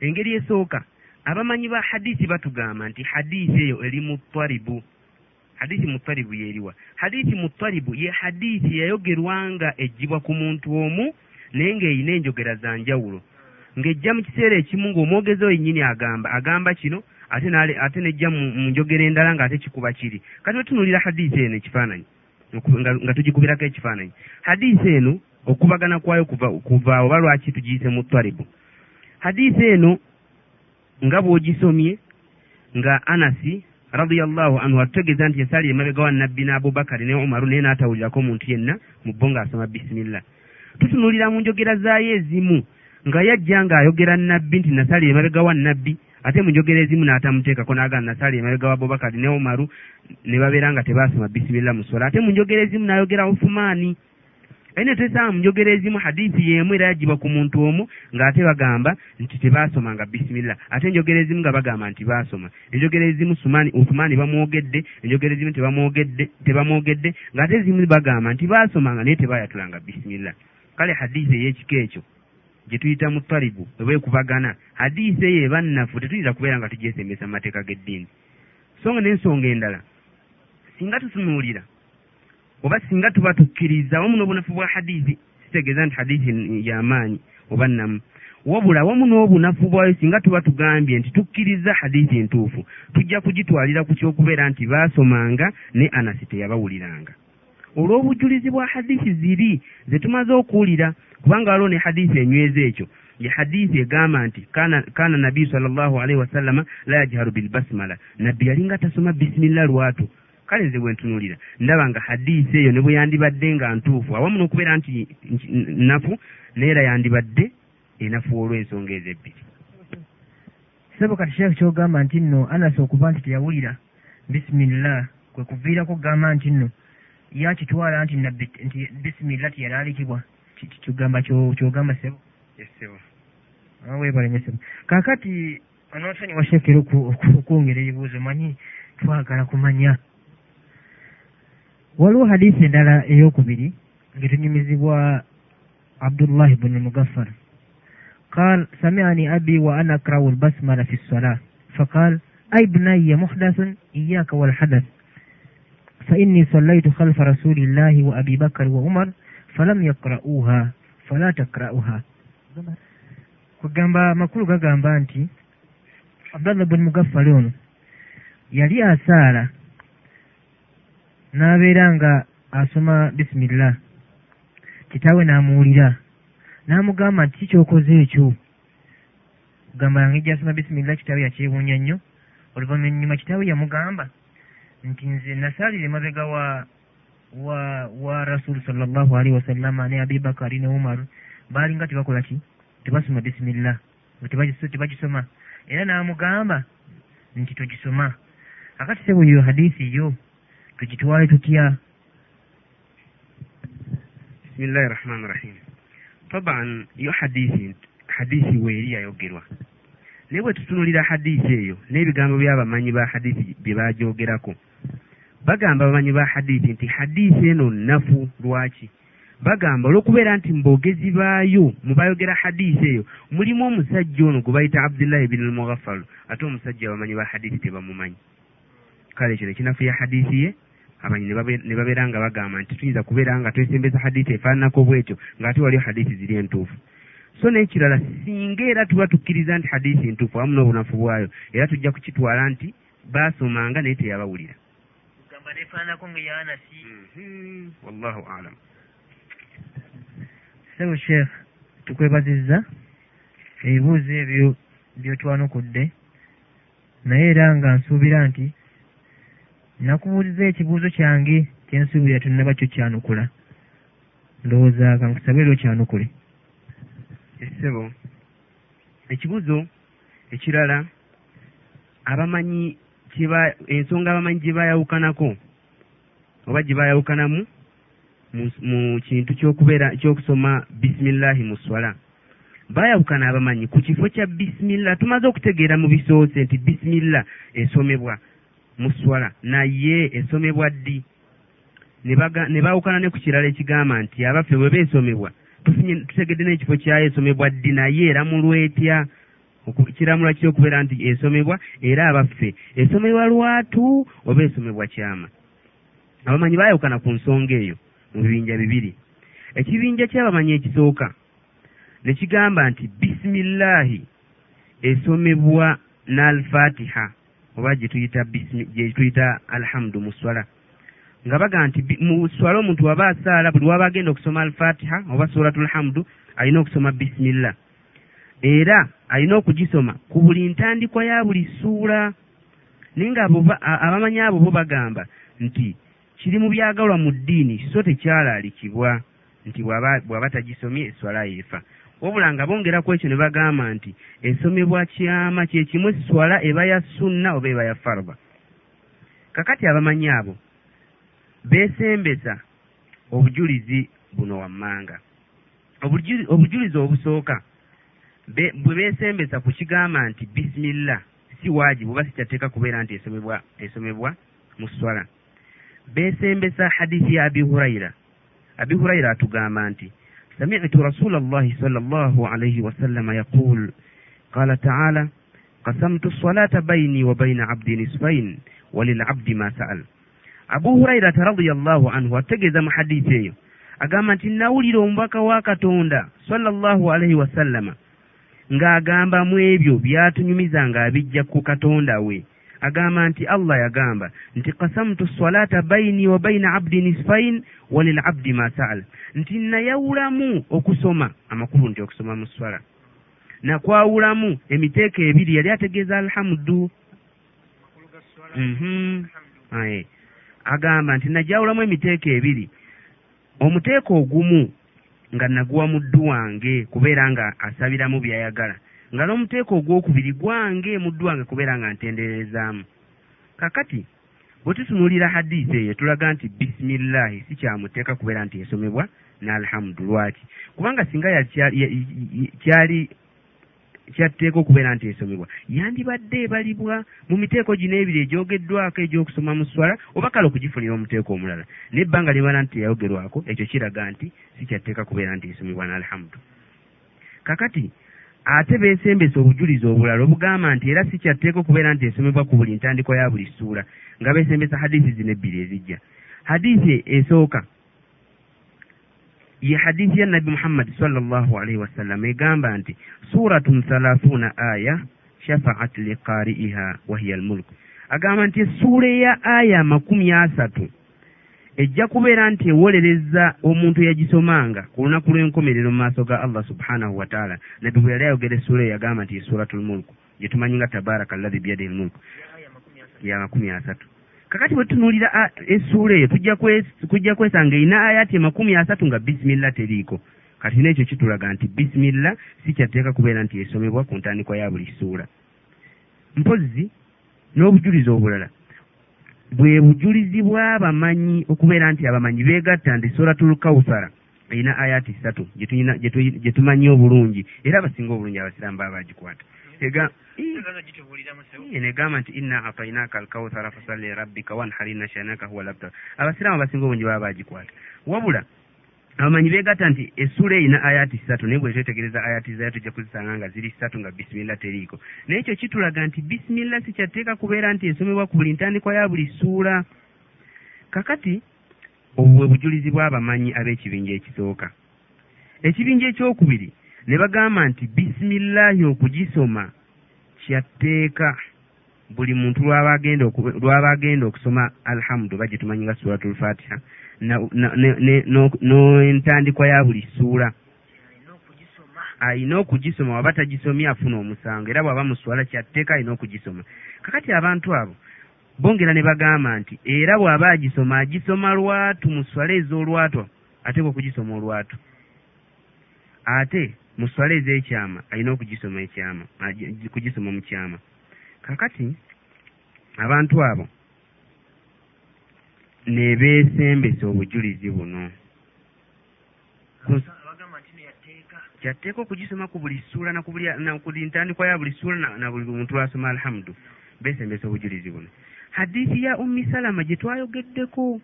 Engeri esooka abamanyi ba hadisi batugamba nti hadisi eyo eri mutwalibu hadisi mutwalibu yeriwa. Hadisi mutwalibu ye hadisi yayogerwanga ejjibwa ku muntu omu naye ng'erina enjogera za njawulo. Ng'ejja mu kiseera ekimu ng'omwogezi oyo nnyini agamba agamba kino ate ate nejja mu njogera endala ng'ate kikuba kiri. Kati wetunuulira hadisi eno ekifaananyi nga, nga tugikubirako ekifaananyi. Hadisi eno okubagana kwayo kuva oba lwaki tugiyise mu twalibu hadisi eno nga bw'ogisomye nga anasi radiallahu anhu atutegeeza nti yasalira emabega wa nabbi ne abubakari ne umaru naye n'atawulirako omuntu yenna mu bbo ng'asoma bisimillah tutunuulira mu njogera zaayo ezimu nga yajja ng'ayogera nabbi nti nasalira emabega wa nabbi ate mu njogera ezimu n'atamuteekako n'agamba nasalira emabega wa abubakari ne umaru ne babeera nga tebaasoma bisimillah mu sola ate mu njogera ezimu n'ayogera ufumaani aye ne twesanga mu njogera ezimu hadiisi y'emu era yagibwa ku muntu omu ng'ate bagamba nti tebaasomanga bisimillah ate enjogera ezimu nga bagamba nti baasoma. Enjogera ezimu sumani ufumaani bamwogedde enjogera ezimu tebamwogedde ng'ate ezimu bagamba nti baasomanga naye tebaayatulanga bisimillah kale hadiisi ey'ekika ekyo gye tuyita mu talibu oba ekubagana hadiisi eyo eba nnafu tetuyinza kubeera nga tugyesembesa mu mateeka g'eddiini. So nga n'ensonga endala singa tutunuulira oba singa tuba tukkiriza wamu n'obunafu bwa hadiisi kitegeeza nti hadiisi yamaanyi oba namu wabula wamu n'obunafu bwayo singa tuba tugambye nti tukkiriza hadiisi entuufu tujja kugitwalira ku kyokubeera nti baasomanga ne anasi teyabawuliranga. Olw'obujulizi bwa hadiisi ziri ze tumaze okuwulira kubanga waliwo ne hadiisi enyweza ekyo ye hadiisi egamba nti kana, kana nabiyu sallallahu alaihi wasallama la yajharu bilbasimala nabbi yalinga tasoma bisimillah lwatu kale nze bwe ntunuulira. Ndaba nga hadiisi eyo ne bwe yandibadde nga ntuufu. Awamu n'okubeera nti nti- nafu naye era yandibadde enafu olw'ensonga ezo ebbiri. Sebo kati sheekh kyogamba nti nno anasi okuba nti teyawulira bisimillah kwe kuviirako okugamba nti nno yakitwala nti nti bisimillah tiyalaalikibwa Ki- ki- kigamba kyo- kyogamba sebo? Ah, weebale nnyo sebo. Kaakati onoosonyiwa sheekh era okwongera ebibuuzo manyi twagala kumanya waliwo hadisi endala eyokubiri ngetunyumizibwa abdullahi buni mugaffar. قال سمعني أبي وأنا أقرأ البسملة في الصلاة فقال أي بني محدث إياك والحدث فإني صليت خلف رسول الله وأبي بكر وعمر فلم يقرؤوها فلا تقرأوها kugamba makulu gagamba nti abdallah buni mugaffali ono yali asaala n'abeera nga asoma bisimillah kitaawe n'amuwulira. N'amugamba nti kikyokoze ekyo? Kugamba yange gyasoma bisimillah kitaawe yakyewuunya nnyo. Oluvannyuma kitaawe yamugamba nti nze nasaalira emabega wa wa wa rasulu sallallahu alaihi wasallama ne abibakari ne umaru baalinga tebakola ki? Tebasoma nga tebagis- tebagisoma. Era n'amugamba nti togisoma. Akati sebo yo hadiisi yo tugitwale tutya bisimillahi rahmani rahim taban yo hadiisi hadiisi weeri yayogerwa. Naye bwe tutunulira hadiisi eyo n'ebigambo by'abamanyi ba hadiisi bye baajogerako. Bagamba abamanyi ba hadiisi nti hadiisi eno nnafu lwaki? Bagamba olw'okubeera nti mu boogezi baayo mu bayogera hadiisi eyo mulimu omusajja ono gwe bayita abdullahi bin almughafalu ate omusajja abamanyi ba hadiisi tebamumanyi. Kale ekyo nekinafuya hadiisi ye abamanyi ne babe- ne babeera nga bagamba nti tuyinza kubeera nga twesembeza hadiisi efaananako bwetyo ng'ate waliyo hadiisi ziri entuufu. So n'ekirala singa era tuba tukkiriza nti hadiisi entuufu awamu n'obunafu bwayo era tujja kukitwala nti baasomanga naye teyabawulira. Yanasi wallahu alam. Sebo sheekh tukwebazizza ebibuuzo ebyo byotwanukudde naye era nga nsuubira nti nakubuuliza ekibuuzo kyange kyensuubira tonnaba kyo kyanukula. Ndowooza kankusabe era okyanukule. Essebo ekibuzo ekirala abamanyi kyeba ensonga abamanyi gye bayawukanako oba gye bayawukanamu mu- kintu kyokubeera kyokusoma bisimillahi mu swala. Bayawukana abamanyi ku kifo kya bisimillah tumaze okutegeera mu bisoose nti bisimillah esomebwa mu swala naye esomebwa ddi? Ne bawukana ne ku kirala ekigamba nti abaffe bwe beesomebwa tufunye tutegedde n'ekifo kyayo esomebwa ddi? Naye eramulwa etya? Kiramula kitya okubeera nti esomebwa era abaffe esomebwa lwatu oba esomebwa kyama? Abamanyi baayawukana ku nsonga eyo mu bibinja bibiri. Ekibinja ky'abamanyi ekisooka ne kigamba nti bisimillahi esomebwa n'alfatiha oba gye tuyita bisimi- gye tuyita alhamdu mu swala. Nga baga nti mu swala omuntu waba asaala buli waba agenda okusoma alfatiha oba suratu lhamdu alina okusoma bisimillah era alina okugisoma ku buli ntandikwa ya buli ssuula naye nga abamanyi abo bo bagamba nti kiri mu byagalwa mu ddiini so tekyalaalikibwa nti bw'aba tagisomye eswala yeefa wabula nga bongera ku ekyo ne bagamba nti esomebwa kyama kye kimu swala eba ya sunna oba eba ya farba. Kakati abamanyi abo beesembesa obujulizi buno wammanga. Obuju- obujulizi obusooka bwe beesembesa ku kigamba nti bisimillah si waajibu oba sikyateeka kubeera nti esomebwa esomebwa mu swala. Beesembesa hadithi ya abi hurayira abi hurayira atugamba nti rasula allahi sal allahu alaihi wasallama yaqul qala taala qasamtu salata baini wa baina abdi nisfain walilabdi ma sa'al abu hurairata radiallahu anhu ategeeza mu hadiisi eyo agamba nti nawulira omubaka wa katonda sallallahu alaihi wasallama ng'agamba mu ebyo byatunyumiza ng'abijja ku katonda we agamba nti allah yagamba nti qasamtu salata baini wa baina abdi nisfain walilabdi ma saal. Nti nayawulamu okusoma amakulu nti okusoma mu swala nakwawulamu emiteeko ebiri yali ategeeza alhamdu. Mhm. Agamba nti najawulamu emiteeko ebiri. Omuteeko ogumu nga naguwa muddu wange kubeera nga asabiramu byayagala nga n'omuteeko ogwokubiri gwange muddu wange kubeera nga ntenderezaamu kakati bwe tutunuulira hadiisi eyo tulaga nti bisimillahi si kyamuteeka kubeera nti esomebwa n'alhamdu lwaki? Kubanga singa ya- kya- ya- ya- kyali kyatteeka okubeera nti esomebwa yandibadde ebalibwa mu miteeko gino ebiri egyogeddwako egy'okusoma mu swala oba kale okugifunira omuteeko omulala? Naye ebbanga libala nti teyayogerwako ekyo kiraga nti si kyatteeka kubeera nti esomebwa n'alhamdu kakati ate beesembesa obujulizi obulala. Obugamba nti era si kyatteeka okubeera nti esomebwa ku buli ntandikwa ya buli ssuula nga beesembesa hadiisi zino ebbiri ezijja. Hadiisi esooka ye hadiisi ya nabi muhammadi sallallahu alaihi wasallam egamba nti suratun thalathuna aya shafaat liqari'iha wahiya almulku agamba nti essuula eya aya amakumi asatu ejja kubeera nti ewolereza omuntu eyagisomanga ku lunaku lw'enkomerero mu maaso ga allah subhanahu wa taala. Nabbi bwe yali ayogera essuula eyo yagamba nti suratu lmulku gye tumanyi nga tabaraka allahi biyadihi lmulku ya makumi asatu. Kakati bwe tutunuulira essuula eyo tujja kwesanga erina ayati amakumi asatu nga bisimillah teriiko. Kati n'ekyo kitulaga nti bisimillah si kyatteeka kubeera nti esomebwa ku ntandikwa ya buli ssuula. Mpozzi n'obujulizi obulala bwe bujulizi bw'abamanyi okubeera nti abamanyi beegatta nti suratul kawusara erina ayati ssatu gye tumanyi obulungi era abasinga obulungi abasiraamu baba bagikwata. Negamba nti inna atainaka alkawthara fasalli lirabbika wanhar inna shanaka huwa labtar abasiraamu abasinga obungi baba bagikwata. Wabula abamanyi beegatta nti essuula erina ayati ssatu naye bwe twetegereza ayati zayo tujja kuzisanga nga ziri ssatu nga bisimillah teriiko. Naye ekyo kitulaga nti bisimillah si kyatteeka kubeera nti esomebwa ku buli ntandikwa ya buli ssuula kakati obwo bwe bujulizi bw'abamanyi ab'ekibinja ekisooka. Ekibinja ekyokubiri ne bagamba nti bisimillahi okugisoma kyatteeka buli muntu lwaba agenda lwaba agenda okusoma alhamdu oba gye tumanyi nga suratul fatiha n'entandikwa ya buli ssuula. Alina okugisoma waba tagisomye afuna omusango era bw'aba muswala kyatteeka alina okugisoma kakati abantu abo bongera ne bagamba nti era bw'aba agisoma agisoma lwatu mu swala ez'olwatu ateekwa okugisoma olwatu. Ate mu swala ez'ekyama alina okugisoma ekyama kugisoma mu kyama. Kakati abantu abo ne beesembesa obujulizi buno. Kyatteeka okugisoma ku buli ssuula ku buli ntandikwa ya buli ssuula na- buli muntu lwasoma alhamdu beesembesa obujulizi buno. Hadiisi ya ummi salama gye twayogeddeko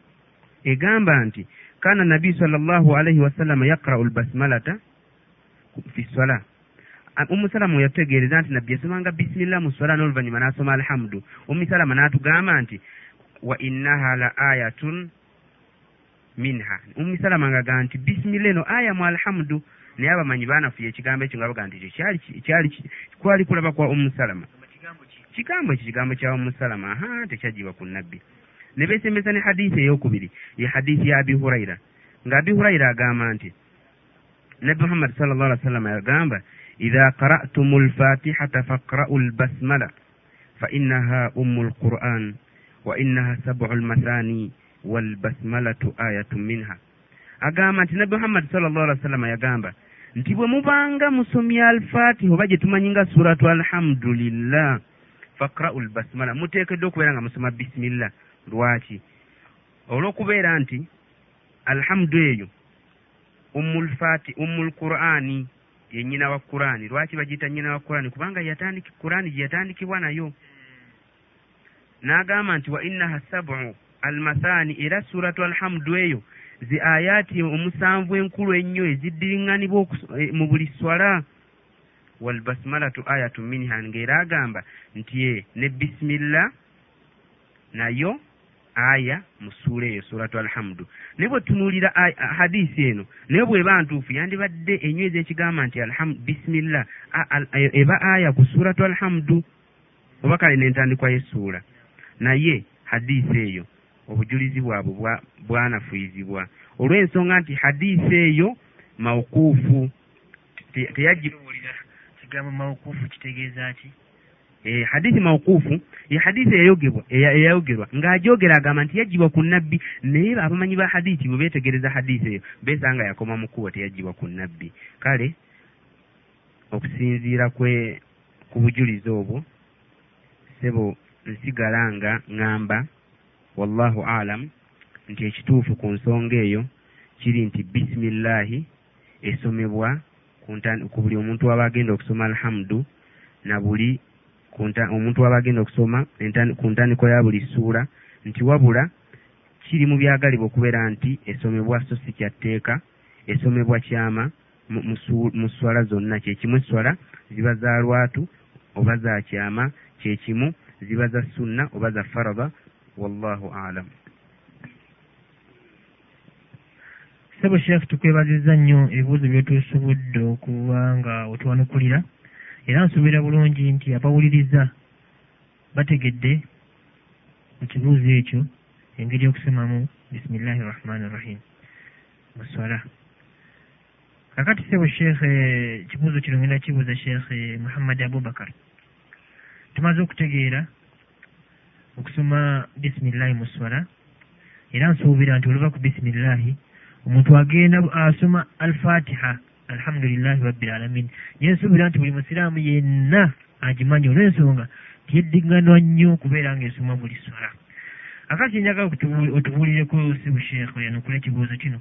egamba nti kaana nabiyu sala llahu alaihi wasallama yaqra'u lbasmalata fi swala A- ummu salama yatutegeereza nti nabbi yasomanga bisimillah mu swala n'oluvannyuma n'asoma alhamdu. Ummi salama n'atugamba nti wa innaha la ayatun minha. Ummi salama ngaga nti bisimillah eno aya mu alhamdu. Naye abamanyi baanafuya ekigambo ekyo nga baga nti ekyo kyali kwali kulaba kwa ummu salama? Mu kigambo ki? Kigambo ekyo kigambo kya ummu salama. Aha tekyagibwa ku nabbi ne beesembesa ne hadiisi eyokubiri ye hadiisi ya abi hurayira nga abi hurayira agamba nti nabbi muhammad sal llah alih wasallama yagamba idha qara'tumu lfatihata faqra'u lbasmala fa innaha ummu lquran wa innaha sabu lmathani walbasmalatu ayatun minha agamba nti nabbi muhammad sal llah alih wasallama yagamba nti bwe mubanga musomya alfatiha oba gye tumanyi nga suratu alhamdulillah faqra'u lbasmala muteekeddwa okubeera nga musoma bisimillah lwaki olw'okubeera nti alhamdu eyo ummulfati ummulqur'ani ye nnyina wa qur'ani lwaki bagiyita nnyina wa qur'ani kubanga yatandiki qur'ani gye yatandikibwa nayo n'agamba nti wa innaha sabu almathani era suratu alhamdu eyo zi ayaati omusanvu enkulu ennyo eziddiriŋŋanibwa eh, mu buli swala. Walbasmalatu ayatu minha ng'era agamba nti ye ne bisimillah nayo aya mu ssuula eyo suratu alhamdu. Naye bwe tunuulira hadisi eno naye bw'eba ntuufu yandibadde enywezi ekigamba nti bisimillah e- eba aya ku suratu alhamdu oba kale n'entandikwa y'essuula naye hadisi eyo obujulizi bwabwe bwa- bwanafuyizibwa olw'ensonga nti hadisi eyo mawukuufu Te- teyagi kiwulira kigambo mawukuufu kitegeeza ki? Eh, hadithi mawukuufu ye hadithi eyayogebwa eya- eyayogerwa ng'agyogera agamba nti yagibwa ku nabbi naye abamanyi ba hadithi bwe beetegereza hadithi eyo beesanga yakoma mu kkubo teyagibwa ku nabbi kale okusinziira kwe ku bujulizi obwo sebo nsigala nga ŋŋamba wallahu alam nti ekituufu ku nsonga eyo kiri nti bisimillahi esomebwa ku buli omuntu waba agenda okusoma alhamdu na buli omuntu waba agenda okusoma ku ntandikwa ya buli ssuula nti wabula kiri mu byagalibwa okubeera nti esomebwa so si kyatteeka esomebwa kyama mu- swala zonna. Kyekimu esswala ziba za lwatu oba za kyama kyekimu ziba za sunna oba za farada wallahu alam. Sebo sheekh tukwebaziza nnyo ebibuuzo byotusobodde okuba nga otuwanukulira era nsuubira bulungi nti abawuliriza bategedde mu kibuuzo ekyo engeri y'okusomamu bisimillahi rahmani rahim. Mu swala kakati sebo sheekh ekibuuzo kino ngenda kibuuza sheekh muhammad abubakar tumaze okutegeera okusoma bisimillahi mu swala era nsuubira nti oluva ku bisimillahi omuntu agenda asoma alfatiha alhamdulillahi rabbil alamin. Naye nsuubira nti buli musiraamu yenna agimanyi olw'ensonga tiyeddiŋŋanwa nnyo okubeera ng'esoma buli swala. Akati njagala otubuulireko sibu sheekh yanukula ekibuuzo kino.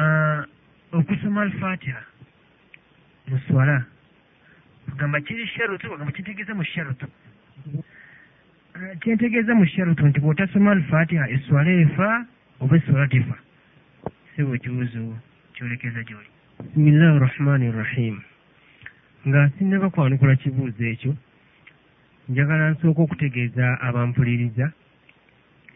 Ah, okusoma alfatiha mu swala bagamba kiri sharutu bagamba kyentegeeza mu sharutu. Ah, kyentegeeza mu sharutu nti bw'otasoma alfatiha eswala efa oba eswala tefa? Siba ekibuuzo kyolekeza gy'oli. Bisimillahi rahmani rahim nga sinnaba kwanukula kibuuzo ekyo njagala nsooka okutegeeza abampuliriza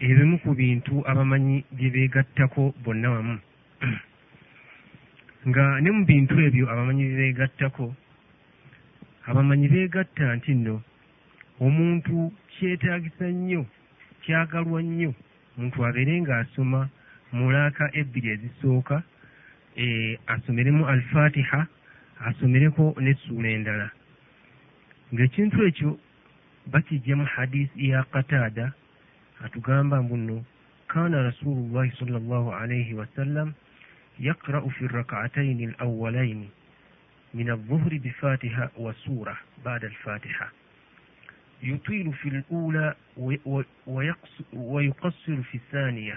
ebimu ku bintu abamanyi bye beegattako bonna wamu. Nga ne mu bintu ebyo abamanyi bye beegattako abamanyi beegatta nti nno omuntu kyetaagisa nnyo kyagalwa nnyo omuntu abeere ng'asoma mulaaka ebbiri ezisooka e, asomeremu alfatiha asomereko n'essuula endala. Ng'ekintu ekyo bakijjamu hadisi ya qatada atugamba mbuno kana rasulullahi salllah alaihi wasallam yaqra'u fi rakataini alawalaini من الظهر بفاتحة وسورة بعد الفاتحة يطيل في الأولى ويقصر في الثانية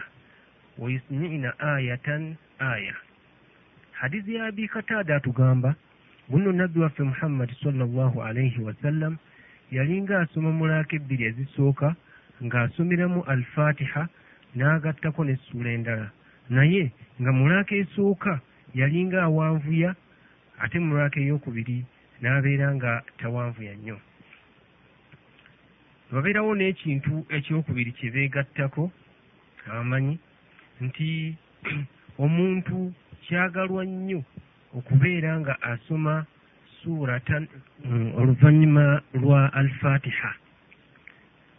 ويسمعن آية آية حديث يا أبي قتادة تغامبا buno nabbi waffe muhammadi sallallahu alaihi wasallam yalinga asoma mulaaka ebbiri ezisooka ng'asomeramu alfatiha n'agattako n'essuula endala naye nga mulaaka esooka yalinga awanvuya ate mulaaka eyokubiri n'abeera nga tawanvuya nnyo. Wabeerawo n'ekintu ekyokubiri kye beegattako abamanyi nti omuntu kyagalwa nnyo okubeera nga asoma suuratan oluvannyuma lwa alfatiha.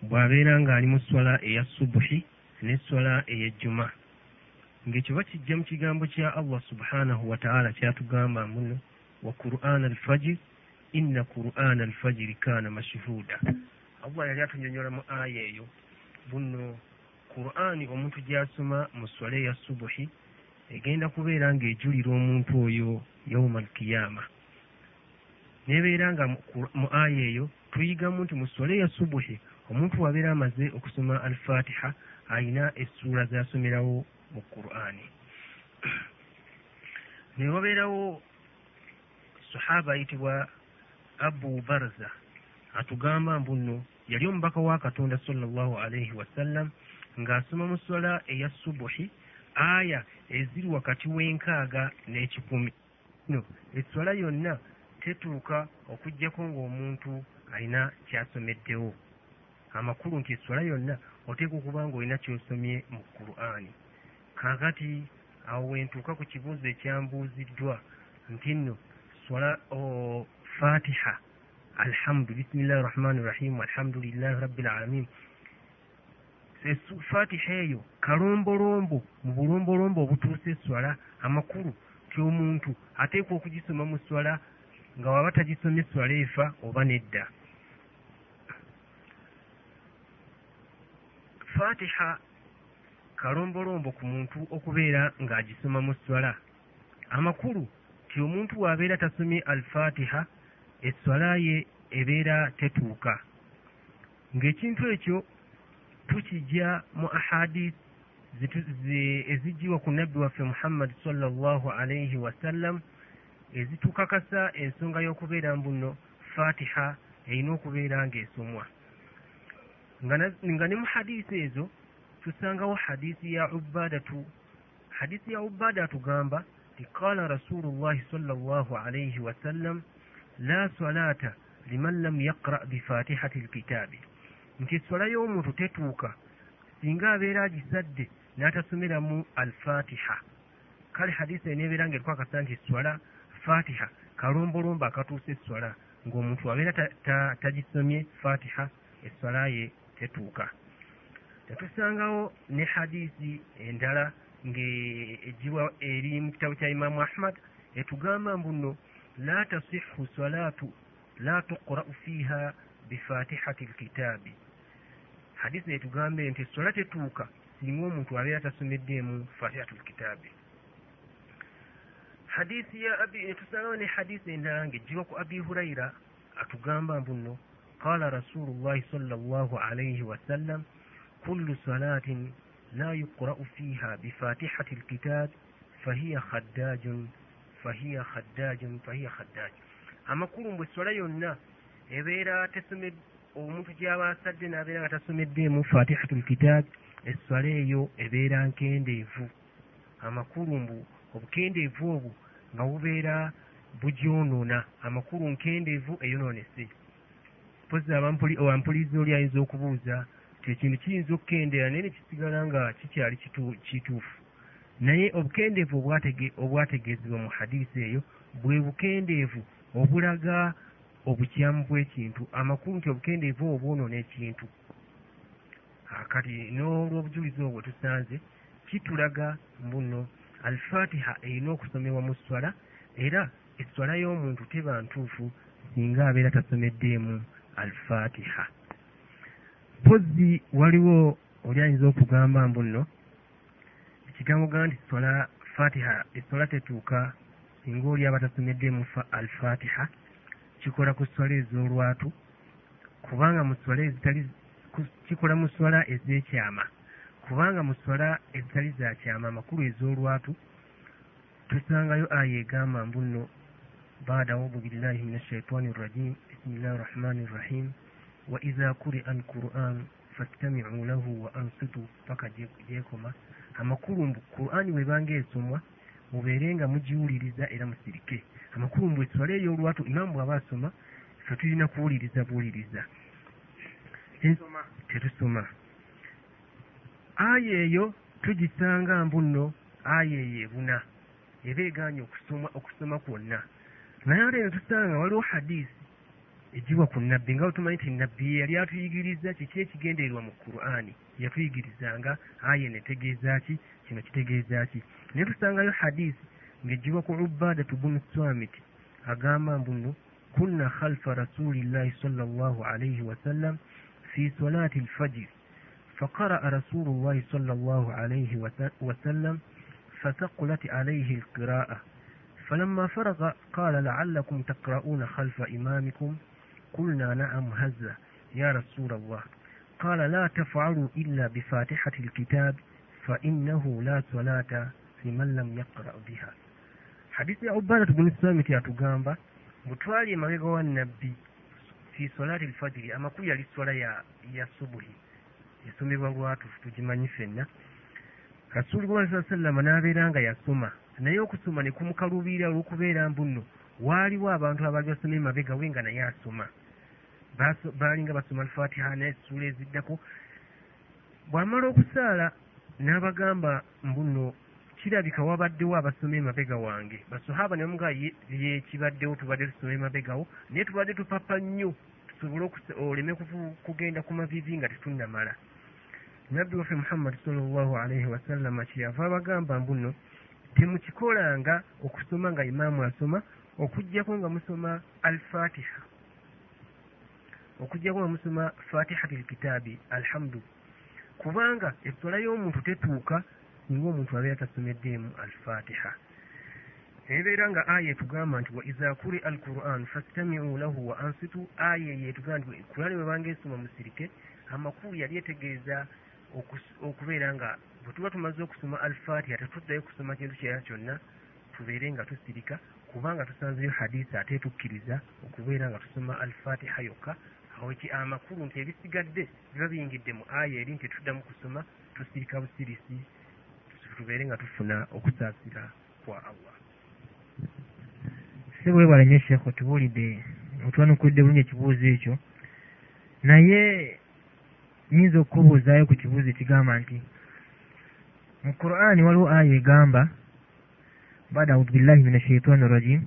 Bw'abeera ng'ali mu swala eya subuhi n'esswala ey'ejjuma ng'ekyo bakijja mu kigambo kya allah subhanahu wa ta'ala kyatugamba muno wa qur'an alfajir inna qur'an alfajiri kaana mashhuuda allah yali atunyonyola mu aya eyo. Buno qur'ani omuntu gy'asoma mu swala eya subuhi egenda kubeera ng'ejulira omuntu oyo yauma alkiyama nebeera nga mu aya eyo tuyigamu nti mu swala eya subuhi omuntu wabeera amaze okusoma alfatiha ayina essuula zasomerawo mu qur'ani. Naye wabeerawo sahaba ayitibwa abu barza atugamba mbuno yali omubaka wa katonda sallallahu alaihi wasallam ng'asoma mu swala eya subuhi aya eziri wakati w'enkaaga n'ekikumi. No esswala yonna tetuuka okugjako ng'omuntu alina kyasomeddewo amakulu nti esswala yonna oteeka okuba nga olina kyosomye mu qur'ani kaakati awo wentuuka ku kibuuzo ekyambuuziddwa nti nno swala fatiha alhamdu bisimillahi rahmani rahimu alhamdulillahi rabbil alamin. Fatiha eyo kalombolombo mu bulombolombo obutuusa eswala amakulu ti omuntu ateekwa okugisoma mu swala nga waba tagisomye eswala efa oba nedda. Fatiha kalombolombo ku muntu okubeera ng'agisoma mu swala. Amakulu ti omuntu bw'abeera tasomye alfatiha eswala ye ebeera tetuuka. Ng'ekintu ekyo tukijja mu ahadis ezijjiwa ku nabbi waffe muhammadi sallallahu alaihi wasallam ezitukakasa ensonga y'okubeera mbuno fatiha erina okubeera ng'esomwa. Nga ne mu hadisi ezo tusangawo hadisi ya ubadatu hadisi ya ubada atugamba ti qala rasulullahi sallallahu alaihi wasallam la salata liman lam yaqra bifatihati lkitaabi nti eswala y'omuntu tetuuka singa abeera agisadde n'atasomeramu alfatiha. Kale hadisi eneebeera nga erikwakasa nti eswala fatiha kalombolombo akatuusa eswala ng'omuntu abeera tagisomye fatiha eswala ye tetuuka tetusangawo ne hadisi endala ng'egiwa eri mu kitabo kya imaamu ahmad etugamba mbuno la tasihu salatu la tuqra'u fiiha bifatihati lkitaabi. Hadisi etugambe nti essola tetuuka singa omuntu abeera tasomeddeemu fatihatu lkitaabi. Hadisi ya abi tusangawo ne hadisi endala ng'egiwa ku abi hurayira atugamba mbuno qala rasulullahi sallallahu alaihi wasallam kullu salatin la yuqra'u fiha bifatihati lkitab fahiya khaddajun fahiya khaddajun fahiya khaddaj amakulu mbwe essola yonna ebeera omuntu gy'aba asadde n'abeera nga tasomeddeemu fatihatu lkitab esswala eyo ebeera nkendeevu amakulu mbu obukendeevu obwo nga bubeera bugyonoona amakulu nkendeevu eyonoonese pozi ampuliriza oli ayinza okubuuza ti ekintu kiyinza okukendeera naye nekisigala nga kikyali kituufu. Naye obukendeevu obwategeezebwa mu hadisi eyo bwe bukendeevu obulaga obukyamu bw'ekintu amakulu nti obukendeevu obwo bwonoona ekintu. Kati n'olw'obujulizi obwo tusanze kitulaga mbuno alfatiha erina okusomebwa mu swala era esswala y'omuntu teba ntuufu singa abeera tasomeddeemu alfatiha pozzi waliwo oli ayinza okugamba mbuno ekigambo gamba nti sola fatiha esola tetuuka singa oli aba tasomeddemu al fatiha kikola ku swala ez'olwatu kubanga mu swala ezitali kikola mu swala ez'ekyama kubanga mu swala ezitali za kyama amakulu ez'olwatu tusangayo aya egamba mbu nno baada audu billahi min ashaitani rrajim bisimillahi rrahmani rrahim iza kuria alquran fastamiu lahu wa ansitu paka gyekoma amakulu mbu qurani webanga esomwa mubeere nga mugiwuliriza era musirike. Amakulu mbu eswala ey'olwatu imamu bw'aba asoma fe tulina kuwuliriza buwuliriza. Tetusoma. Aya eyo tugisanga mbu nno aya eyo ebuna. Eba eganye okusoma kwonna. Naye ate ne tusanga waliwo hadisi egiwa ku nnabbi nga wetumanyi nti nabbi yali atuyigiriza kiki ekigendererwa mu qur'ani? Yatuyigirizanga aya netegeeza ki? Kino kitegeeza ki? Naye tusangayo hadisi ng'egiwa ku ubadatu bunu swamiti agamba mbuno kunna khalfa rasulillahi salllah alaihi wasallam fi solati lfajiri فقرأ رسول الله صلى الله عليه وسلم فثقلت عليه القراءة فلما فرغ قال لعلكم تقرؤون خلف إمامكم قلنا نعم هزة يا رسول الله قال لا تفعلوا إلا بفاتحة الكتاب فإنه لا صلاة لمن لم يقرأ بها حديث عبادة بن الصامت يتغامبا mutwali emabega wa nabbi fi solati lfajiri amakulu yali swala ya, ya subuhi yasomebwa lwatu tugimanyi ffenna rasuuli wa saa sallama n'abeera nga yasoma naye okusoma ne kumukaluubirira olw'okubeera mbu nno waaliwo abantu abaali basoma emabega we nga naye asoma baalinga basoma alfatiha nessuula eziddako. Bw'amala okusaala n'abagamba mbu nno kirabika wabaddewo abasoma emabega wange. Basahaba ne bamugaa ye kibaddewo tubadde tusoma emabegawo naye tubadde tupapa nnyo tusobole oleme kugenda ku mavivi nga tetunnamala nabbi waffe muhammadi salllahu alaihi wasallama kyeyava abagamba mbu nno temukikolanga okusoma nga imaamu asoma okugjako nga musoma alfatiha okugjako nga musoma fatihati lkitaabi alhamdu. Kubanga essola y'omuntu tetuuka singa omuntu abeera tasomeddeemu alfatiha. Ebeera nga aya etugamba nti wa iza kuri al quran fastamiu lahu wa ansitu aya eyo etugamba nti kurani webanga esoma musirike amakulu yali etegeeza okubeera nga bwe tuba tumaze okusoma alfatiha tetuddayo kusoma kintu kyera kyonna tubeere nga tusirika kubanga tusanzeyo hadisi ate tukkiriza okubeera nga tusoma alfatiha yokka awo amakulu nti ebisigadde biba biyingidde mu aya eri nti tetuddamu kusoma tusirika busirisi tubeere nga tufuna okusaasira kwa allah. Si bwebala nnyo sheekh otubuulidde otwanukudde bulungi ekibuuzo ekyo. Naye nyinza okukubuuzaayo ku kibuuzo ekigamba nti mu qur'ani waliwo aya egamba baada audhu billahi min ashaitani rrajim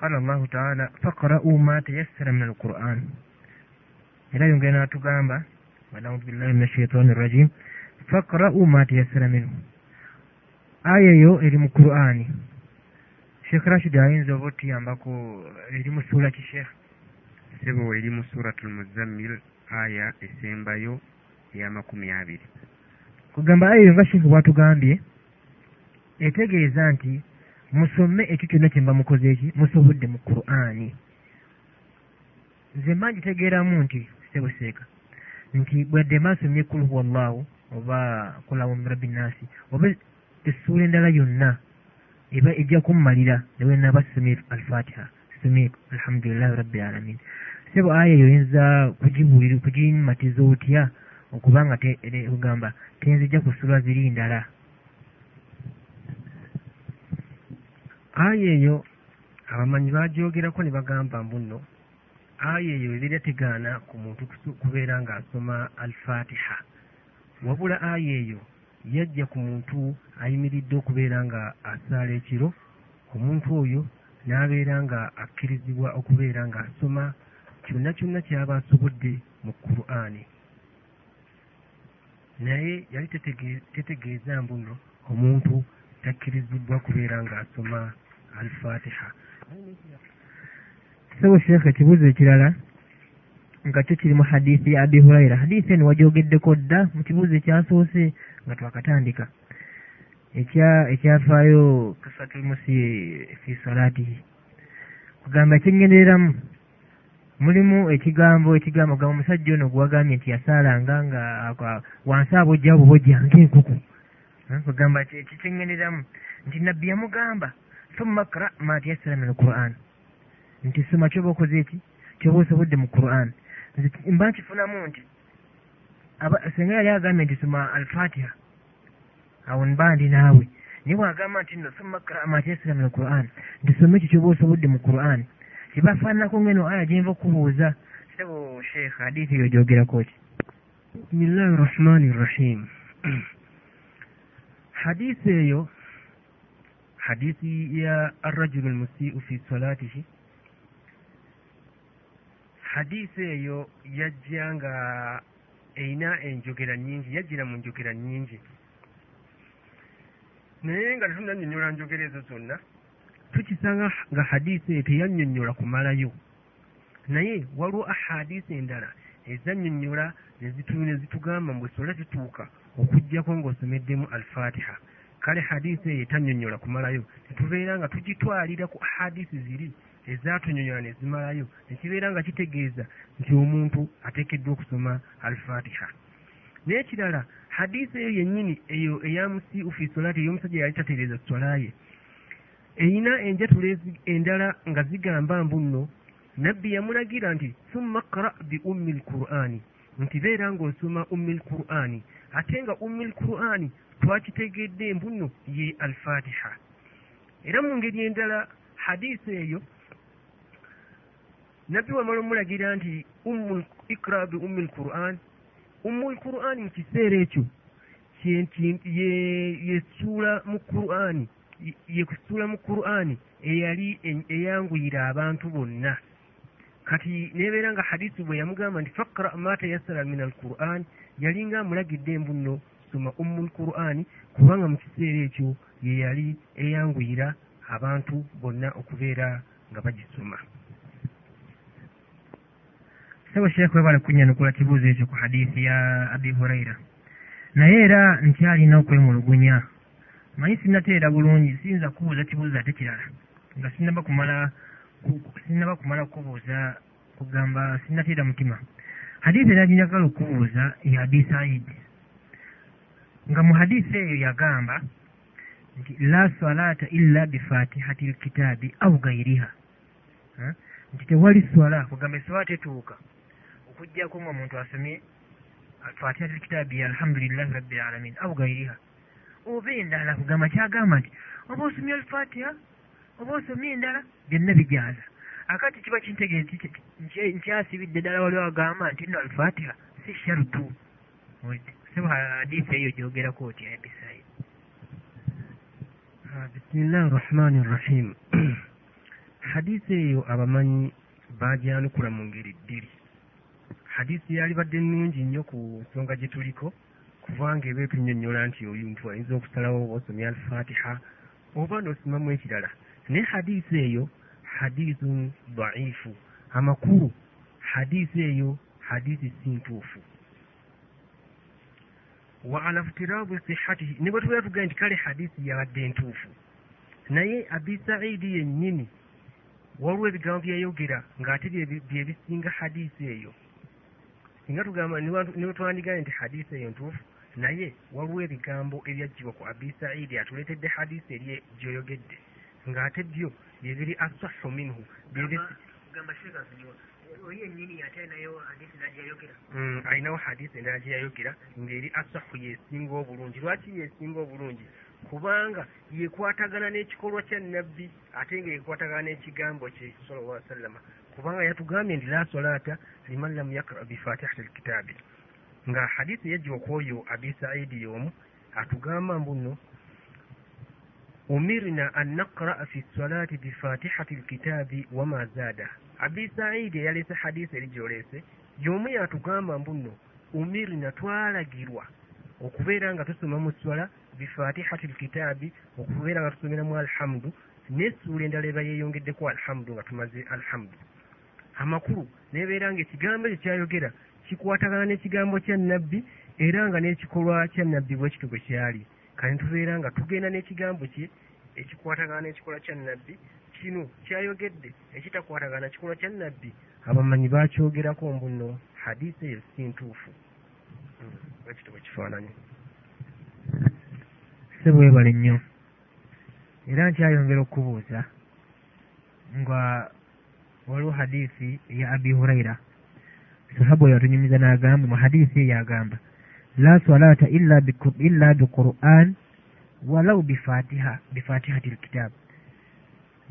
qala allahu taala faqra'u ma tayassara min alquran era yongera n'atugamba baada audhu billahi min ashaitani rrajim faqra'u ma tayassara minhu aya eyo eri mu qur'ani sheekh rashid ayinza oba otuyambako eri mu suula ki sheekh sebo eri mu suratu lmuzammil aya esembayo eyamakumi abiri kugamba aya eyo nga sheekh bwatugambye etegeeza nti musome ekyo kyonna kye mba mukoze eki musobodde mu qur'ani. Nze mba ngitegeeramu nti sebuseeka nti bwadde maasomye kul huwa llahu oba nnaasi oba essuula endala yonna eba ejja kummalira newe naba somye alfatiha somye alhamdulillahi rabbi alamin. Sebo aya eyo oyinza kugimatiza otya? Okubanga kugamba tenzijja ku ssula ziri ndala aya eyo abamanyi bagyogerako ne bagamba mbu nno aya eyo ebeera tegaana ku muntu kubeera ng'asoma alfatiha. Wabula aya eyo yajja ku muntu ayimiridde okubeera nga asaala ekiro omuntu oyo n'abeera nga akkirizibwa okubeera ng'asoma kyonna kyonna kyaba asobodde mu qur'ani. Naye yali tetegeeza mbu nno omuntu takkirizibbwa kubeera ng'asoma alfatiha. Sebo sheekh ekibuuzo ekirala nga kyo kiri mu hadiisi ya abi hurayira hadiisi eno wagyogeddeko dda mu kibuuzo ekyasoose nga twakatandika. Ekya ekyafaayo kasatulmusi fi salaatihi. Kugamba ekyengendereramu mulimu ekigambo ekigambo gamba omusajja ono gwagambye nti yasaalanga nga wansi abojja abo bojja ng'enkuku Eh, kugamba kikyengendereramu nti nabbi yamugamba thumma kra ma tyassara min alquran nti soma kyoba okoze eki kyoba osobodde mu quran ki- mba nkifunamu nti senga yali agambye nti soma alfatiha awo mba ndi naawe naye bwagamba nti no thumma kra ma tyassara min alquran nti soma ekyo kyoba osobodde mu quran kibafaananako ngeno aya gyenva okubuuza sebo sheekh hadithi eyo gyogerako ki bisimillahi rahmani rahim hadisi eyo hadisi ya arrajulu almusiu fi salatihi hadisi eyo yajja nga erina enjogera nyingi yajjira mu njogera nyingi naye nga tetunannyonnyola njogera ezo zonna tukisanga nga hadisi eyo teyannyonnyola kumalayo naye waliwo ahadisi endala ezannyonnyola ne zitugamba mbu sola zituuka okugjako ng'osomeddemu alfatiha kale hadisi eyo etannyonnyola kumalayo tetubeera nga tugitwalira ku hadisi ziri ezatunyonnyola ne zimalayo nekibeera nga kitegeeza nti omuntu ateekeddwa okusoma alfatiha. N'ekirala hadisi eyo yennyini eyo eyamusiu fi solati ey'omusajja yali tatereeza sola ye erina enjatula endala nga zigamba mbu nno nabbi yamulagira nti summa qra bi ummi lqur'ani nti beera ng'osoma ummi lqur'ani ate nga ummi lqur'ani twakitegedde mbu nno ye alfatiha. Era mu ngeri endala hadisi eyo nabbi wamala omulagira nti ikra bi ummi lqur'an ummu lqur'ani mu kiseera ekyo yesuula mu qur'ani yekusuula mu qur'ani eyali eyanguyira abantu bonna. Kati nebeera nga hadisi bwe yamugamba nti fakra ma tayassara min alquran yalinga amulagidde embu nno soma ummu lqur'ani kubanga mu kiseera ekyo ye yali eyanguyira abantu bonna okubeera nga bagisoma. Sebo sheekh webale kunyanukula kibuuzo ekyo ku hadiisi ya abi hurayira naye era nkyalina okwemulugunya. Manyi sinnateera bulungi siyinza kubuuza kibuuzo ate kirala. Nga sinnaba kumala ku- ku- sinnaba kumala kubuuza kugamba sinnateera mutima. Hadiisi era ginjagala okubuuza ya abi saidi nga mu hadiisi eyo yagamba nti la salata illa bifatihati lkitaabi au gairiha Eh? nti tewali swala kugamba eswala tetuuka okuggyako nga omuntu asomye fatihati lkitaabi alhamdulillahi rabbil alamin au gairiha oba endala kugamba kyagamba nti oba osomye alfatiha oba osomye endala byonna bijaaza akati kiba nky- nkyasibidde ddala wali wagamba nti nno alfatiha si sharutu seba hadiisi eyo gyogerako otya ebisayi bisimillahi rahmani rahim. Hadisi eyo abamanyi bagyanukula mu ngeri bbiri hadisi yalibadde nnungi nnyo ku nsonga gye tuliko kubanga eba etunyonnyola nti omuntu ayinza okusalawo oba osomye alfatiha oba n'osimamu ekirala. Naye hadisi eyo hadisu daifu amakulu. Hadisi eyo hadisi si ntuufu wa ala ftirabu sihatihi ne bwe tubeera tugaye nti kale hadisi yabadde ntuufu naye abi saidi yennyini waliwo ebigambo byeyogera ng'ate bye- bye bisinga hadisi eyo. Singa tugamba niwe twandigaye nti hadisi eyo ntuufu naye waliwo ebigambo ebyaggyibwa ku abi saidi atuleetedde hadisi eri gyoyogedde. Ng'ate byo byebiri asahu minhu oyo ennyini ate nayo hadiisi nagyayogera Mm, alinawo hadisi endala gye yayogera ng'eri asahu yesinga obulungi. Lwaki yesinga obulungi? Kubanga yekwatagana n'ekikolwa kya nabbi ate nga yekwatagana n'ekigambo kye sallallahu alaihi wasallama kubanga yatugambye nti la solata liman lam yakra bifatihati lkitaabi nga hadisi yajjiwa ku oyo abi saidi y'omu atugamba mbu nno umirna an naqraa fi salati bifatihati lkitaabi wama zaada abi saidi eyaleese hadisi eri gyoleese y'omu yatugamba mbu nno umirna twalagirwa okubeera nga tusoma mu swala bifatihati lkitaabi okubeera nga tusomeramu alhamdu n'essuula endala eba yeeyongeddeku alhamdu nga tumaze alhamdu. Amakulu nebeera nga ekigambo ekyo kyayogera kikwatagana n'ekigambo kya nabbi era nga n'ekikolwa kya nabbi bwe kito bwe kyali. Kati tubeera nga tugenda n'ekigambo kye ekikwatagana n'ekikolwa kya nabbi kino kyayogedde ekitakwatagana kikolwa kya nabbi abamanyi bakyogerako mbuno hadisi eyo si ntuufu bwe kito bwe kifaananyi se bwebale nnyo. Era nkyayongera okubuuza nga waliwo hadisi eya abi huraira sahaba oyo atunyumiza n'agamba mu hadisi eyo agamba la salata illa biquran walau bifatiha bifatihati lkitabu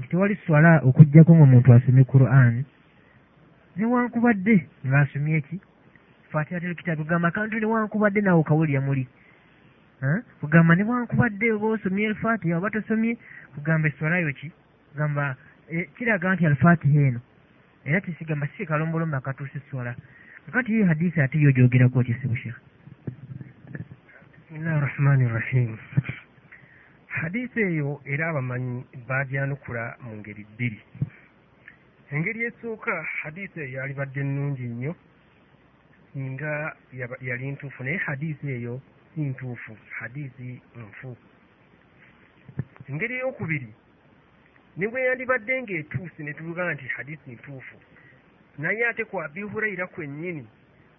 tewali swala okugjako ngaomuntu asomye quran. Newankubadde ng'asomye eki fatihati lkitabu gamba kantu newankubadde naawe kawulya muli. Kugamba newankubadde oba osomye elfatiha oba tosomye kugamba eswalayo ki? Gamba eh, kiraga nti alfatiha eno. Era tisigamba si kalombolombo akatuusa eswala. Kakati iyo hadisi ate yo gyogerako kisibushekh bisimillahi rahmani rahim hadisi eyo era abamanyi bagyanukula mu ngeri bbiri. Engeri esooka hadisi eyo yalibadde nnungi nnyo yaba- yali ntuufu naye hadisi eyo si ntuufu hadisi nfu. Engeri eyokubiri ne bwe yandibadde ng'etuuse ne tuvuga nti hadisi ntuufu naye ate ku abi hurayira kwennyini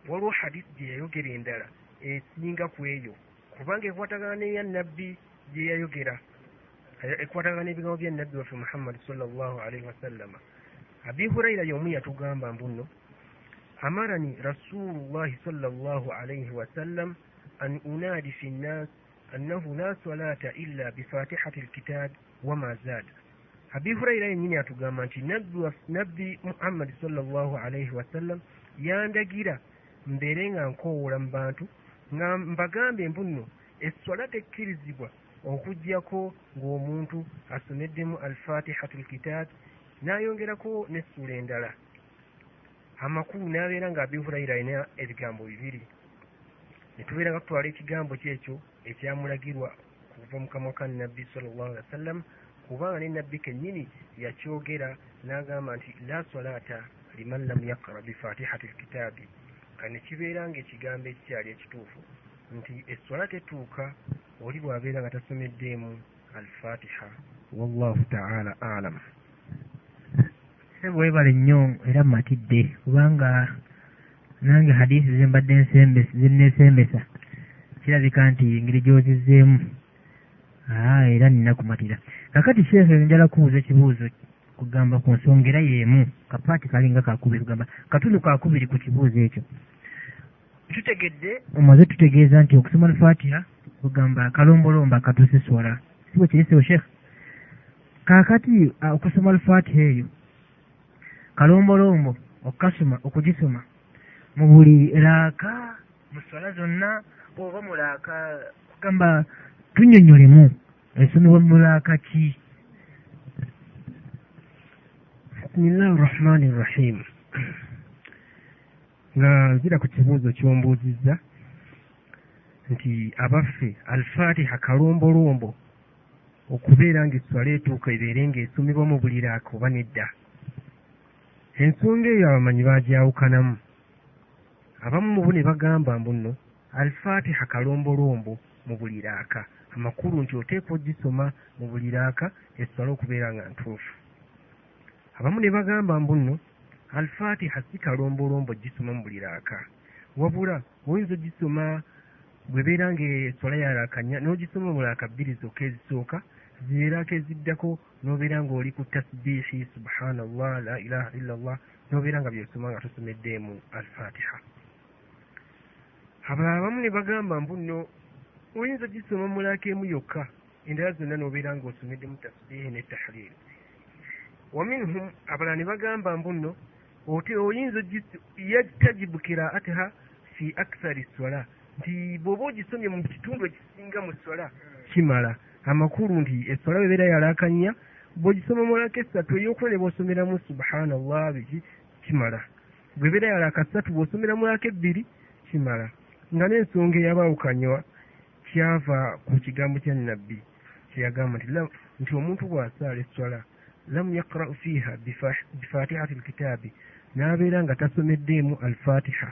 waliwo hadisi gye yayogera endala esinga ku eyo kubanga ekwatagana neya nabbi gye yayogera. Ekwatagana n'ebigambo bya nabbi waffe muhammadi sallallahu alaihi wasallama abi hurayira y'omu yatugamba mbuno amarani rasulullahi sallallahu alaihi wasallam an unaadi fi nnas annahu la salata illa bifatihati lkitab wama zaada. Abi hurayira yennyini atugamba nti nabbi muhammadi sallallahu alaihi wasallam yandagira mbeere nga nkowoola mu bantu nga mbagambe mbuno esswala tekkirizibwa okugyako ng'omuntu asomeddemu alfatihatu lkitab n'ayongerako n'essula endala. Amakulu n'abeera nga abi hurayira alina ebigambo bibiri. Ne tubeera nga tutwala ekigambo kyekyo ekyamulagirwa kuva mu kamwa ka nabbi sallallahu alaihi wasallam kubanga ne nabbi kennyini yakyogera n'agamba nti la salata liman lam yaqra bifatihati lkitaabi kati ne kibeera ng'ekigambo ekikyali ekituufu nti esswala tetuuka oli bw'abeera nga tasomeddeemu alfatiha wallahu taala alam. Se bwebale nnyo era mmatidde kubanga nange hadisi zembadde nsembesa zenneesembesa kirabika nti engeri gyozizzeemu. Aa era nina kumatira kakati sheekhe njala kubuuza ekibuuzo kugamba ku nsonga era y'emu kapaati kalinga kakubiri kugamba katundu kakubiri ku kibuuzo ekyo. Tutegedde omaze tutegeeza nti okusoma alfatiha kugamba kalombolombo akatuuse swala si bwe kirisewo sheekhe kaakati okusoma alfatiha eyo kalombolombo okukasoma okugisoma mu buli raaka mu swala zonna oba mu raaka kugamba tunyonyolemu esomebwa mu raaka ki? bisimillahi rahmani rahim nga nzira ku kibuuzo kyombuuzizza nti abaffe alfatiha kalombolombo okubeera ng'esswala etuuka ebeere ng'esomebwa mu buli raaka oba nedda. Ensonga eyo abamanyi bagyawukanamu abamu mu bo ne bagamba mbuno alfatiha kalombolombo mu buli raaka amakulu nti oteekwa ogisoma mu buli raaka esswala okubeera nga ntuufu. Abamu ne bagamba mbuno alfatiha si kalombolombo gisoma mu buli raaka wabula oyinza ogisoma bwebeera ngaeswala yalakanya n'ogisoma mu laaka bbiri zokka ezisooka ziraaka eziddako n'obeera ng'oli ku tasbihi subhanallah la ilaha illa llah n'obeera nga byosoma nga tosomeddeemu alfatiha. Abalala abamu ne bagamba mbuno oyinza gisoma mu laaka emu yokka endala zonna n'obeera ng'osomeddemu tasbihi ne tahlil waminhum abalala ne bagamba mbuno oti oyinza ogis- yatajibu kiraatiha fi akthari swala nti bw'oba ogisomye mu kitundu ekisinga mu swala kimala. Amakulu nti eswala webeera yalakanya bw'ogisoma mu laaka esatu eyokuna ne bw'osomeramu subhanallah biki kimala. Bwebeera yalaaka ssatu bw'osomera mu laaka ebbiri kimala. Nga n'ensonga eyabaawukanywa kyava ku kigambo kya nabbi kyeyagamba nti omuntu bw'asaala eswala lam yaqra'u fiiha bifatihati lkitaabi n'abeera nga tasomeddeemu alfatiha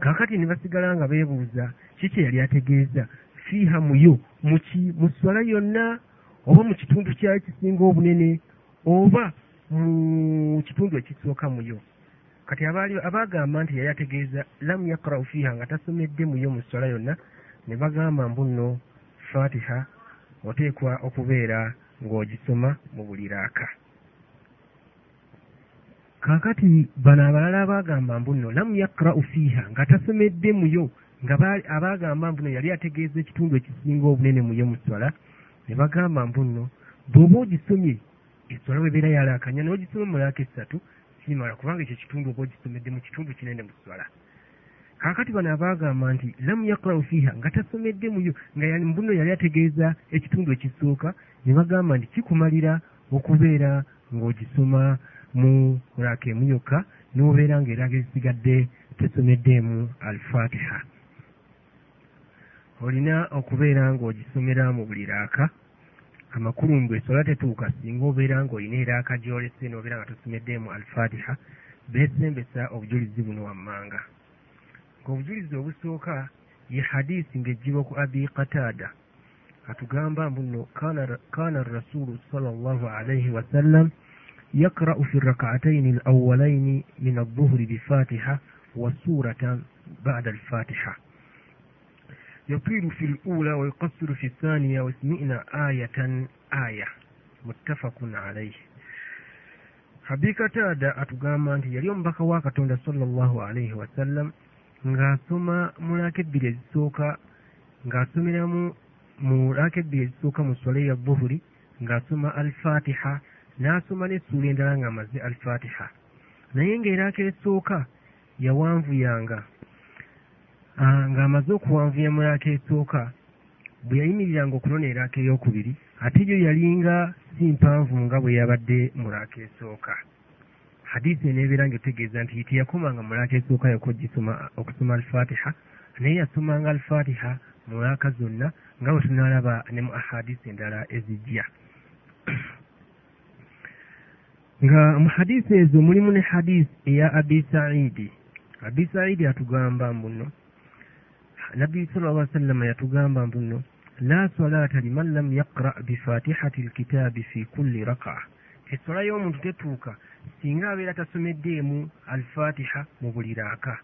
kaakati ne basigala nga beebuuza kiki yali ategeeza? Fiiha muyo muki mu swala yonna? Oba mu kitundu kyayo kisinga obunene? Oba mu kitundu ekisooka muyo kati abaagamba nti yali ategeeza lam yaqra'u fiiha nga tasomedde muyo mu swala yonna ne bagamba mbu nno fatiha oteekwa okubeera ng'ogisoma mu buli raaka kaakati bano abalala abaagamba mbu nno lam yaqra'u fiiha nga tasomedde muyo nga abaagamba mbu nno yali ategeeza ekitundu ekisinga obunene muyo mu swala ne bagamba mbu nno bw'oba ogisomye eswala webeera yalaakanya n'ogisoma mu laaka essatu kimala kubanga ekyo kitundu oba ogisomedde mu kitundu kinene mu swala kaakati bano abaagamba nti lam yaqra'u fiiha nga tasomedde muyo nga mbuno yali ategeeza ekitundu ekisooka ne bagamba nti kikumalira okubeera ng'ogisoma mu raaka emu yokka n'obeera ng'eraga ezisigadde tesomeddeemu alfatiha. Olina okubeera ng'ogisomera mu buli raaka amakulu mbu esola tetuuka singa obeera ng'olina eraaka gy'olese n'obeera nga tosomeddeemu alfatiha beesembesa obujulizi buno wammanga. Ng'obujulizi obusooka ye hadisi ng'ejjibwa ku abi qataada atugamba mbuno kana rasulu salllahu alaihi wasallam yakrau fi rakataini alawalaini min adduhuri bifatiha wa suratan bada alfatiha يطيل في الأولى ويقصر في الثانية واسمئنا آية آية متفق عليه habiikata ada atugamba nti yali omubaka wa katonda salllahu alaihi wasallam ng'asoma mulaaka ebbiri ezisooka ng'asomeramu mu ebbiri ezisooka mu swala ya buhuri ng'asoma alfatiha n'asoma n'essuula endala ng'amaze alfatiha. Naye ng'eraaka esooka yawanvuyanga ng'amaze okuwanvuya mu laaka esooka bwe yayimiriranga okunona eraaka eyokubiri ate yo yalinga si mpanvu nga bwe yabadde mu laaka esooka hadisi eneebeera ngaetegeeza nti teyakomanga mu laaka esooka yokka ogisoma okusoma alfatiha naye yasomanga alfatiha mu laaka zonna nga bwe tunaalaba ne mu ahadisi endala ezijja. Nga mu hadisi ezo mulimu ne hadisi eya abi saidi. Abi saidi atugamba mbuno nabbi sal lla sallama yatugamba mbuno la salata liman lam yaqra bifatihati lkitaabi fi kulli raka essola y'omuntu tetuuka singa abeera tasomeddeemu alfatiha mu buli raaka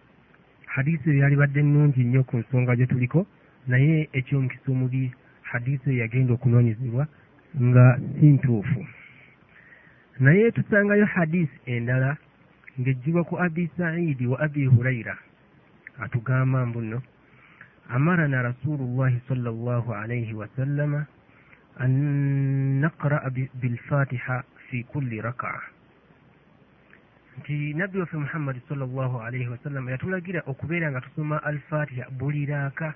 hadisi eyo yalibadde nnungi nnyo ku nsonga gye tuliko naye ekyomukisa omubi hadisi eyo yagenda okunoonyezebwa nga si ntuufu. Naye tusangayo hadisi endala ng'ejjibwa ku abi saidi wa abi hurayra atugamba mbuno amarana rasulullahi sala allahu alaihi wasallama an naqra'a bilfatiha fi kulli raka'a nti nabbi waffe muhammadi sala allahu alaihi wasallama yatulagira okubeera nga tusoma alfatiha buli raaka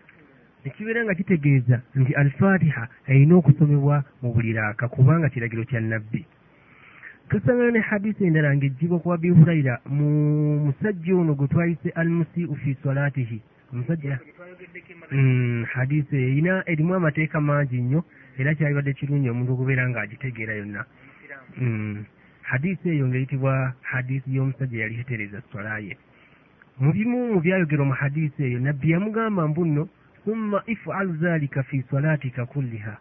nekibeera nga kitegeeza nti alfatiha erina okusomebwa mu buli raaka kubanga kiragiro kya nabbi. Tusangayo ne hadisi endala ng'ejjibwa ku abi hurayira mu musajja ono gwe twayise almusiu fi salatihi omusajja hadisi eyo erina erimu amateeka mangi nnyo era kyalibadde kirungi omuntu okubeera ng'agitegeera yonna hadisi eyo ng'eyitibwa hadisi y'omusajja yali yetereza swala ye mu bimu mu byayogera mu hadisi eyo nabbi yamugamba mbu nno summa ifalu zalika fi salatika kulliha.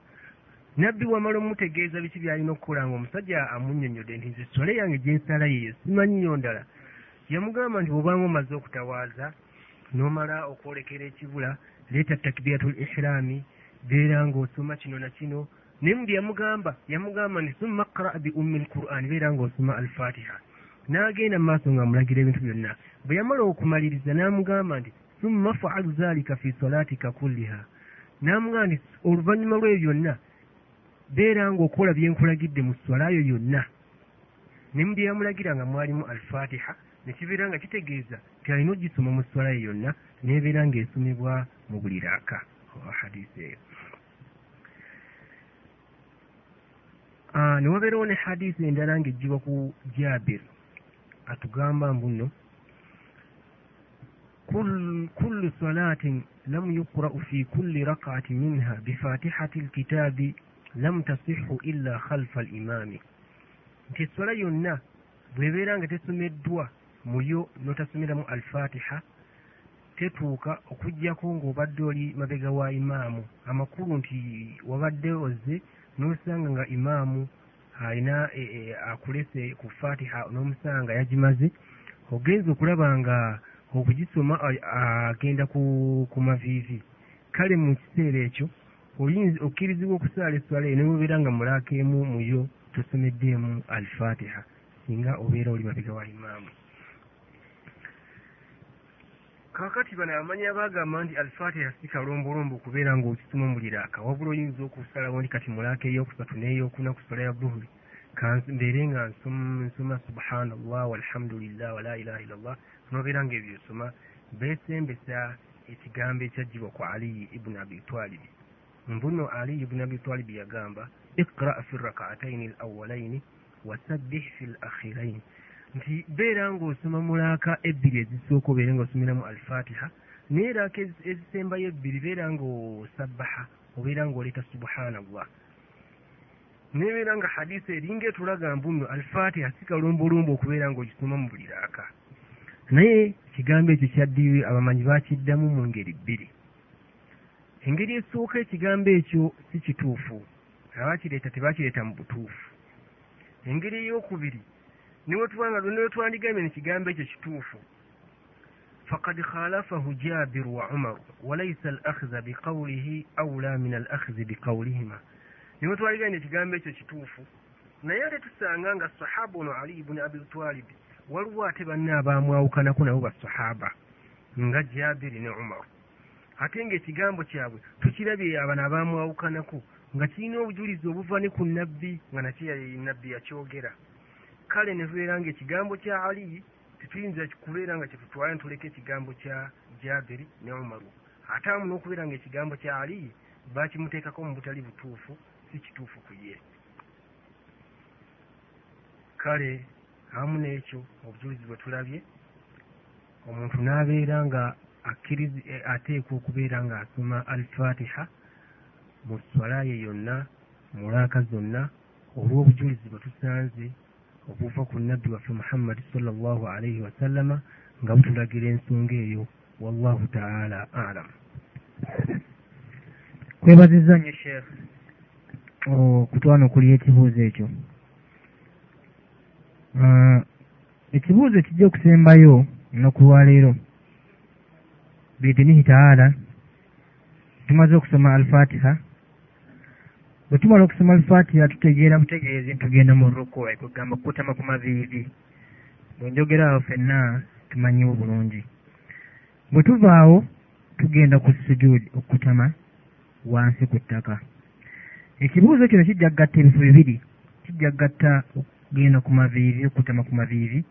Nabbi wamala omutegeeza biki byalina okukola nga omusajja amunnyonnyodde nti nze sole yange gyensala yeyo simanyiyo ndala. Yamugamba nti bwobanga omaze okutawaaza n'omala okwolekera ekibula leeta takbiratul ihirami beera ng'osoma kino na kino naye mu bye yamugamba yamugamba nti summa qraa bi ummi lquran beera ng'osoma alfatiha. N'agenda mu maaso ng'amulagira ebintu byonna. Bwe yamala okumaliriza n'amugamba nti summa faalu zalika fi salatika kulliha. N'amugamba nti oluvannyuma lw'ebyo byonna beera ng'okola bye nkulagidde mu swalayo yonna. Ne mu bye yamulagira nga mwalimu alfatiha ne kibeera nga kitegeeza nti alina ogisoma mu swalayo yonna n'ebeera ng'esomebwa mu buli raaka. Hadisi eyo ne wabeerawo ne hadisi endala ng'ejjibwa ku jabir atugamba mbuno kullu salatin lam yuqra'u fi kulli rak'ati minha bifatihati lkitabi lam tasihu illa khalfa al imaami nti eswala yonna bwebeera nga tesomeddwa muyo n'otasomeramu alfatiha tetuuka okugjako ng'obadde oli mabega wa imaamu. Amakulu nti wabadde ozze n'osanga nga imaamu alina e, e, akulese ku fatiha n'omusanga yagimaze ogenza okulaba nga okugisoma agenda ku, maviivi. Kale mu kiseera ekyo oyinza okkirizibwa okusaala eswala eyo newebeera nga mulaaka emu muyo tosomeddeemu alfatiha singa obeera oli mabega wa imaamu kaakati bano abamanyi abagamba nti alfatiha si kalombolombo okubeera ng'okisoma mu liraaka. Wabula oyinza okusalawo nti kati mulaaka eyokusatu n'eyokuna ku sola ya duhuli mbeere nga nsoma subhanallah walhamdulillah wala ilaha illallah nobeera nga ebyo osoma beesembesa ekigambo ekyajjibwa ku aliyi ibuni abi twalibi mbuno aliyi ibuni abi twalibi yagamba iqra fi rakaataini al awalaini wasabbih fi l akhiraini nti beera ng'osoma mulaaka ebbiri ezisooka obeere ng'osomeramu alfatiha naye raaka ezi- ezisembayo ebbiri beera ng'osabbaha obeera ng'oleeta subhanallah. Nebeera nga hadisi eringa etulaga mbu nno alfatiha si kalombolombo okubeera ng'ogisoma mu buli raaka naye ekigambo ekyo kyaddirwe abamanyi bakiddamu mu ngeri bbiri. Engeri esooka ekigambo ekyo si kituufu abakireeta tebakireeta mu butuufu. Engeri eyokubiri niwetwandigambye nekigambo ekyo kituufu. Fakad khalafahu jabiru wa umaru walaisa al akhza biqawlihi aula min al akhzi biqawlihima. Niwe twaligambye ekigambo ekyo kituufu. Naye ate tusanga nga sahaba ono ali ibuni abitwalibi waliwo ate banne abamwawukanako nabo basahaba nga jabiri ne umaru ate ngaekigambo kyabwe tukirabye abano abamwawukanako nga kirina obujulizi obuva ne ku nabbi nga nakyo nabbi yakyogera kale ne tubeera nga ekigambo kya ali tetuyinza kubeera nga kyetutwala ne tuleka ekigambo kya jabiri ne umaru ate amu n'okubeera nga ekigambo kya ali bakimuteekako mu butali butuufu si kituufu ku ye. Kale awamu n'ekyo obujulizi bwe tulabye omuntu n'abeera nga akkirizi eh, ateekwa okubeera ng'asoma alfatiha mu swala ye yonna mu laaka zonna olw'obujulizi bwe tusanze obuva ku nabbi waffe muhammadi sallallahu alaihi wasallama nga butulagira ensonga eyo wallahu taala alam. Kwebazizza nnyo sheekh okutwana okuli ekibuuzo ekyo. Ah, ekibuuzo kijja okusembayo olunaku lwaleero biidinihi taala tumaze okusoma alfatiha bwe tumala okusoma alfatiha tutegeera butegeezi tugenda mu ruku kugamba kukutama ku maviivi. Bwe njogera awo ffenna tumanyiwo bulungi. Bwe tuvaawo tugenda ku sujudi okukutama wansi ku ttaka. Ekibuuzo kino kijja kugatta ebifo bibiri. Kijja kugatta okugenda ku maviivi okutama ku maviivi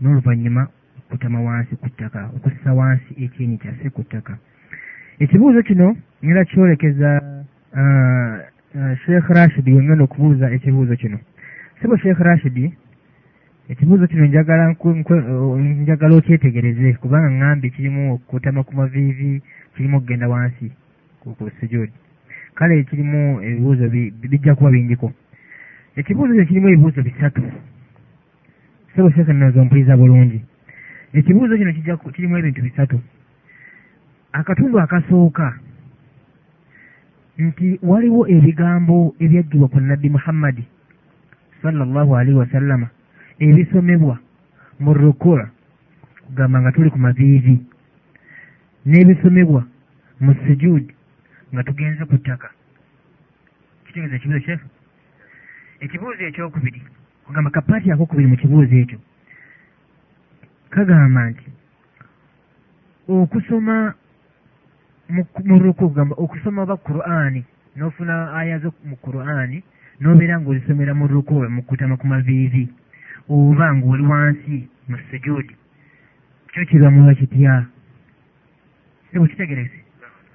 n'oluvannyuma okutama wansi ku ttaka okussa wansi ekyeni kyaffe ku ttaka. Ekibuuzo kino era kyolekeza sheekh rashidi wengenda okubuuza ekibuuzo kino. Sebo sheekh rashidi ekibuuzo kino njagala okyetegereze kubanga ŋŋambye kirimu okutama ku maviivi kirimu okugenda wansi ku sujudi kale kirimu ebibuuzo bi- bi- bijja kuba bingiko. Ekibuuzo kino kirimu ebibuuzo bisatu. Sebo sheekh nnozo mpuliriza bulungi. Ekibuuzo kino kirimu ebintu bisatu. Akatundu akasooka nti waliwo ebigambo ebyagibwa ku nabbi muhammadi sallallahu alaihi wasallama ebisomebwa mu rukura kugamba nga tuli ku maviivi n'ebisomebwa mu sujudi nga tugenze ku ttaka. Kitegeeza ekibuuzo kyefu ekibuuzo ekyokubiri kugamba kapaati akokubiri mu kibuuzo ekyo kagamba nti okusoma mu ruku kugamba okusoma oba qur'ani n'ofuna aya zo mu qur'ani n'obeera ng'ozisomera mu ruku mu kutama ku maviivi oba ng'oli wansi mu sujudi. Kyo kibamuba kitya? Sebo kitegereze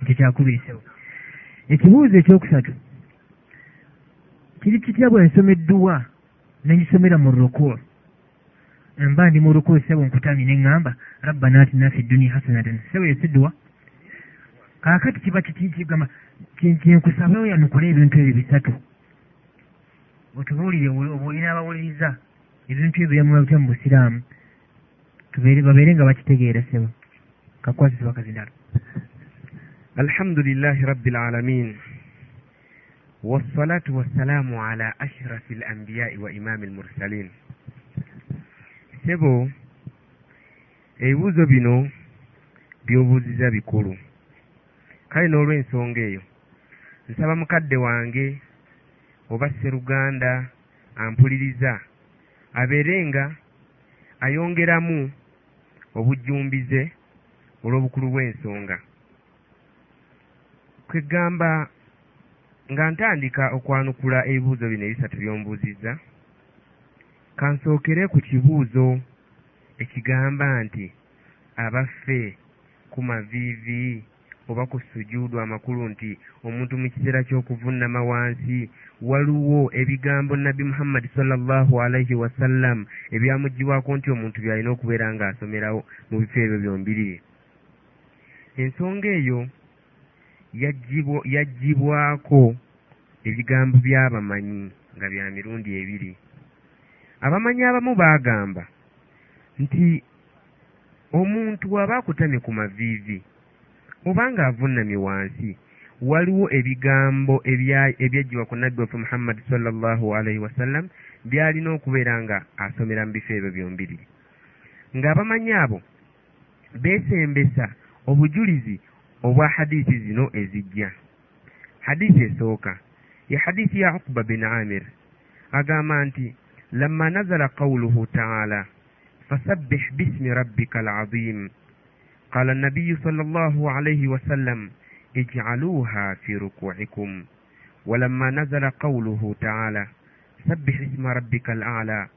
ekyo kyakubiri sebo ekibuuzo ekyokusatu. Kiri kitya bwe nsomeddwa nengisomera mu ruku? Mba ndi mu ruku sebo nkutamye ne ŋŋamba rabbana atina fi dunia hasanatan. Sebo yesiddwa kaakati kiba kiti kigamba kyenkusaba oyanukule ebintu ebyo bisatu otubuulire obuulina abawuliriza ebintu ebyo byamula bitya mu busiraamu tubeere babeere nga bakitegeera sebo kakwasisa bakazindalo الحمد لله رب العالمين والصلاة والسلام على أشرف الأنبياء وإمام المرسلين sebo ebibuuzo bino by'obuuziza bikulu Kale n'olw'ensonga eyo nsaba mukadde wange oba sseruganda ampuliriza abeere nga ayongeramu obujjumbize olw'obukulu bw'ensonga. Kwegamba nga ntandika okwanukula ebibuuzo bino ebisatu by'ombuuzizza kansookere ku kibuuzo ekigamba nti abaffe ku maviivi oba ku sujuudu amakulu nti omuntu mu kiseera ky'okuvunnama wansi waliwo ebigambo nabbi muhammadi sallallahu alaihi wasallam ebyamugibwako nti omuntu byalina okubeera ng'asomerawo mu bifo ebyo byombirire ensonga eyo yagibwako ebigambo by'abamanyi nga bya mirundi ebiri. Abamanyi abamu baagamba nti omuntu aba akutamye ku maviivi oba ng'avunnamye wansi waliwo ebigambo ebyajjibwa ku nabbi waffe muhammadi sallallahu alaihi wasallam byalina okubeera nga asomera mu bifo ebyo byombiriri ng'abamanyi abo beesembesa obujulizi obwa hadiisi zino ezijja. Hadiisi esooka ye hadiisi ya uqba bin amir agamba nti lamma nazala qawluhu taala fasabbih bismi rabbika alazim قال النبي صلى الله عليه وسلم اجعلوها في ركوعكم. ولما نزل قوله تعالى سبح اسم ربك الأعلى.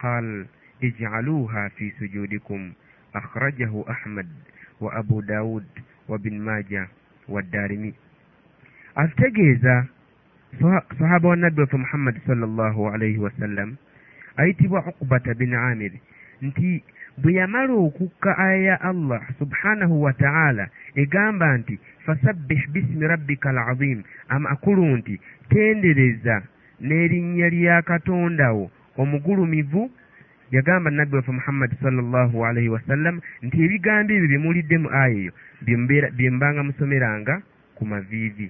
قال اجعلوها في سجودكم. أخرجه أحمد وأبو داود وابن ماجة والدارمي. ategeeza sahaba wa nabbi waffe muhammadi salllahu alaihi wasallam ayitibwa ukubata bin amir nti bwe yamala okukka aya ya allah subhanahu wa ta'ala egamba nti fasabbih bismi rabbika alazim amakulu nti tendereza n'erinnya lya katondawo omugulumivu yagamba nabbi waffe muhammadi sallallahu alaihi wasallam nti ebigambo ebyo bye muwulidde mu aya eyo bye mbanga musomeranga ku maviivi.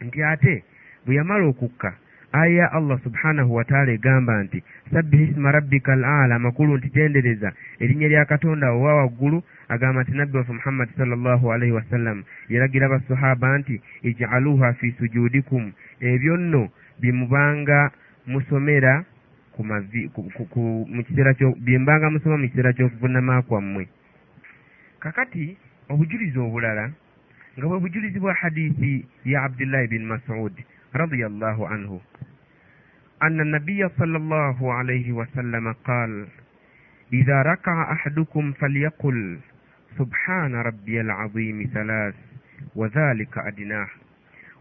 Nti ate bwe yamala okukka aya ya allah subhanahu wataala egamba nti sabbihi isma rabbika al ala amakulu nti tendereza. Erinnya lya katonda owa waggulu agamba nti nabbi waffe muhammadi sallallahu alaihi wasallam yalagira basahaba nti ijaluha fi sujudikum. Ebyo nno bye mubanga musomera mbanga musoma mu kiseera ky'okuvunama kwammwe. Kakati obujulizi obulala nga bwe bujulizi bwa hadiisi ya abdullahi bin masud رضي الله عنه أن النبي صلى الله عليه وسلم قال إذا ركع أحدكم فليقل سبحان ربي العظيم ثلاث وذلك أدناه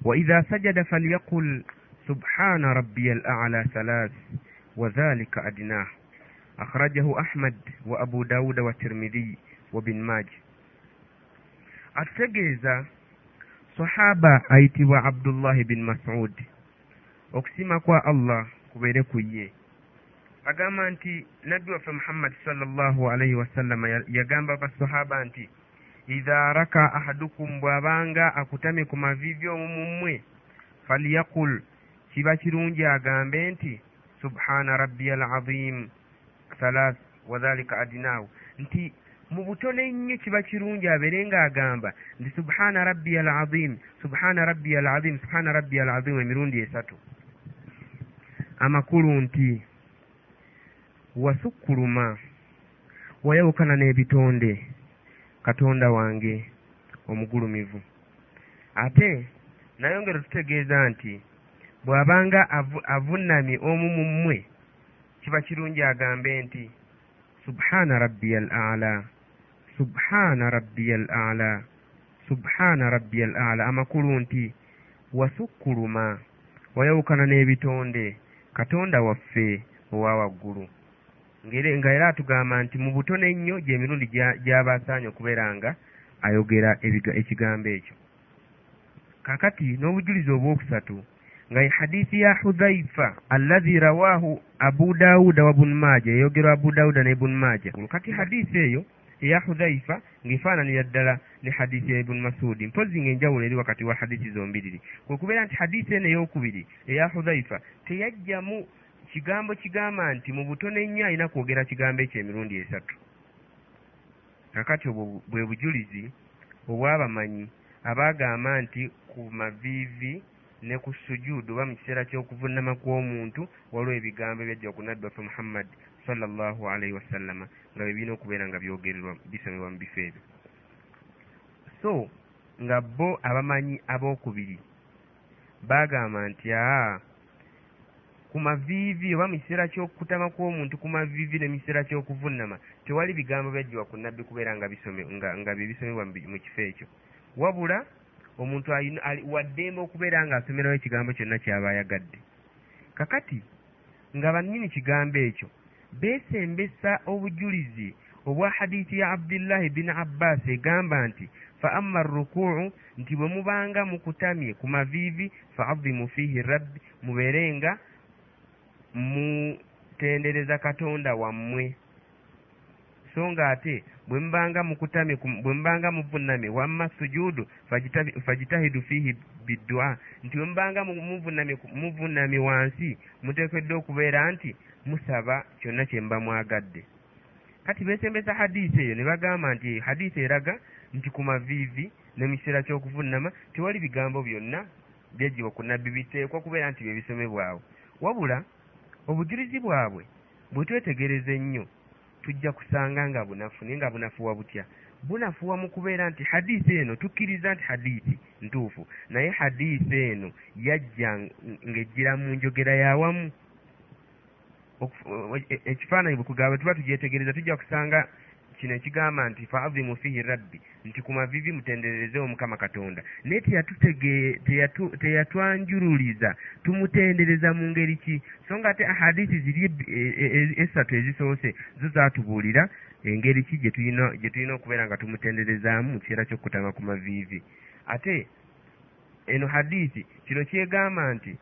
وإذا سجد فليقل سبحان ربي الأعلى ثلاث وذلك أدناه أخرجه أحمد وأبو داود والترمذي وبن ماجه ategeeza sahaba ayitibwa abdullahi bin masud. Okusima kwa allah kubeere ku ye. Agamba nti nabbi waffe muhammadi sallallahu alaihi wasallama yagamba basahaba nti idha raka ahadukum bw'abanga akutamye ku mavivi omu mummwe falyaqul kiba kirungi agambe nti subhana rabbiya alazim thalath wadhalika adinahu nti mu butone ennyo kiba kirungi abeere ng'agamba nti subhana rabbiya alazim subhana rabbiya alazim subhana rabbiya alazim emirundi esatu. Amakulu nti wasukkuluma wayawukana n'ebitonde katonda wange omugulumivu. Ate nayongera tutegeeza nti bw'abanga avunnamye omu mu mmwe kiba kirungi agambe nti subhana rabbiya al ala subhana rabbiya al ala. Subhana rabbiya al ala amakulu nti wasukkuluma wayawukana n'ebitonde. Katonda waffe owa waggulu. Nga era atugamba nti mu butono ennyo gy'emirundi gy'aba asaanye okubeera nga ayogera ekigambo ekyo. Kakati n'obujulizi obwokusatu nga ye hadisi ya hudhaifa alladhi rawahu abu dauda wa bun maja eyogerwa abu dauda ne bun maja kati hadisi eyo eya hudhaifa ng'efaananira ddala ne hadisi ya ibuni masudi mpozi ng'enjawulo eri wakati wa hadisi zombiriri kwe kubeera nti hadisi eno eyokubiri eya hudhaifa teyajjamu kigambo kigamba nti mu butono ennyo alina kwogera kigambo ekyo emirundi esatu. Kakati obwo bwe bujulizi obw'abamanyi abaagamba nti ku maviivi ne ku sujuudu oba mu kiseera ky'okuvunnama kw'omuntu waliwo ebigambo ebyajja ku nabbi waffe muhammad sallallahu alaihi wasallama nga bye birina okubeera nga byogererwa bisomebwa mu bifo ebyo. So nga bo abamanyi abookubiri baagamba nti aa ku maviivi oba mu kiseera ky'okutama kw'omuntu ku maviivi ne mu kiseera ky'okuvunnama tewali bigambo byajjibwa ku nabbi kubeera nga bye bisomebwa mu kifo ekyo. Wabula omuntu waddembe okubeera ng'asomerawo ekigambo kyonna kyaba ayagadde kakati nga bannyini kigambo ekyo beesembesa obujulizi obwa hadiisi ya abdullahi bin abbas egamba nti fa amma rukuu nti bwe mubanga mukutamye ku maviivi fa azimu fiihi rabbi mubeere nga mutendereza katonda wammwe. So nga ate bwe mubanga mukutamye bwe mubanga muvunnamye wamma sujuudu fajitahidu fiihi biddua nti bwe mubanga muvunnamye wansi muteekeddwa okubeera nti musaba kyonna kye muba mwagadde. Kati beesembesa hadiisi eyo ne bagamba nti hadiisi eraga nti ku maviivi ne mu kiseera ky'okuvunnama tewali bigambo byonna byajjibwa ku nabbi biteekwa kubeera nti bye bisomebwawo. Wabula obujulizi bwabwe bwe twetegereza ennyo tujja kusanga nga bunafu naye nga bunafuwa butya? Bunafuwa mu kubeera nti hadiisi eno tukkiriza nti hadiisi ntuufu naye hadiisi eno yajja ng'ejjira mu njogera yawamu ekifaananyi bwe kugaba tuba tugyetegereza tujja kusanga kino ekigamba nti faazimu fihi rabbi nti ku mavivi mutenderezewo mukama katonda. Naye teyatwanjululiza tumutendereza mu ngeri ki? So nga ate ahadisi ziri esatu ezisoose zo zaatubuulira engeri ki gye tulina okubeera nga tumutenderezaamu mu kiseera ky'okutama ku maviivi ate eno hadisi kino kyegamba nti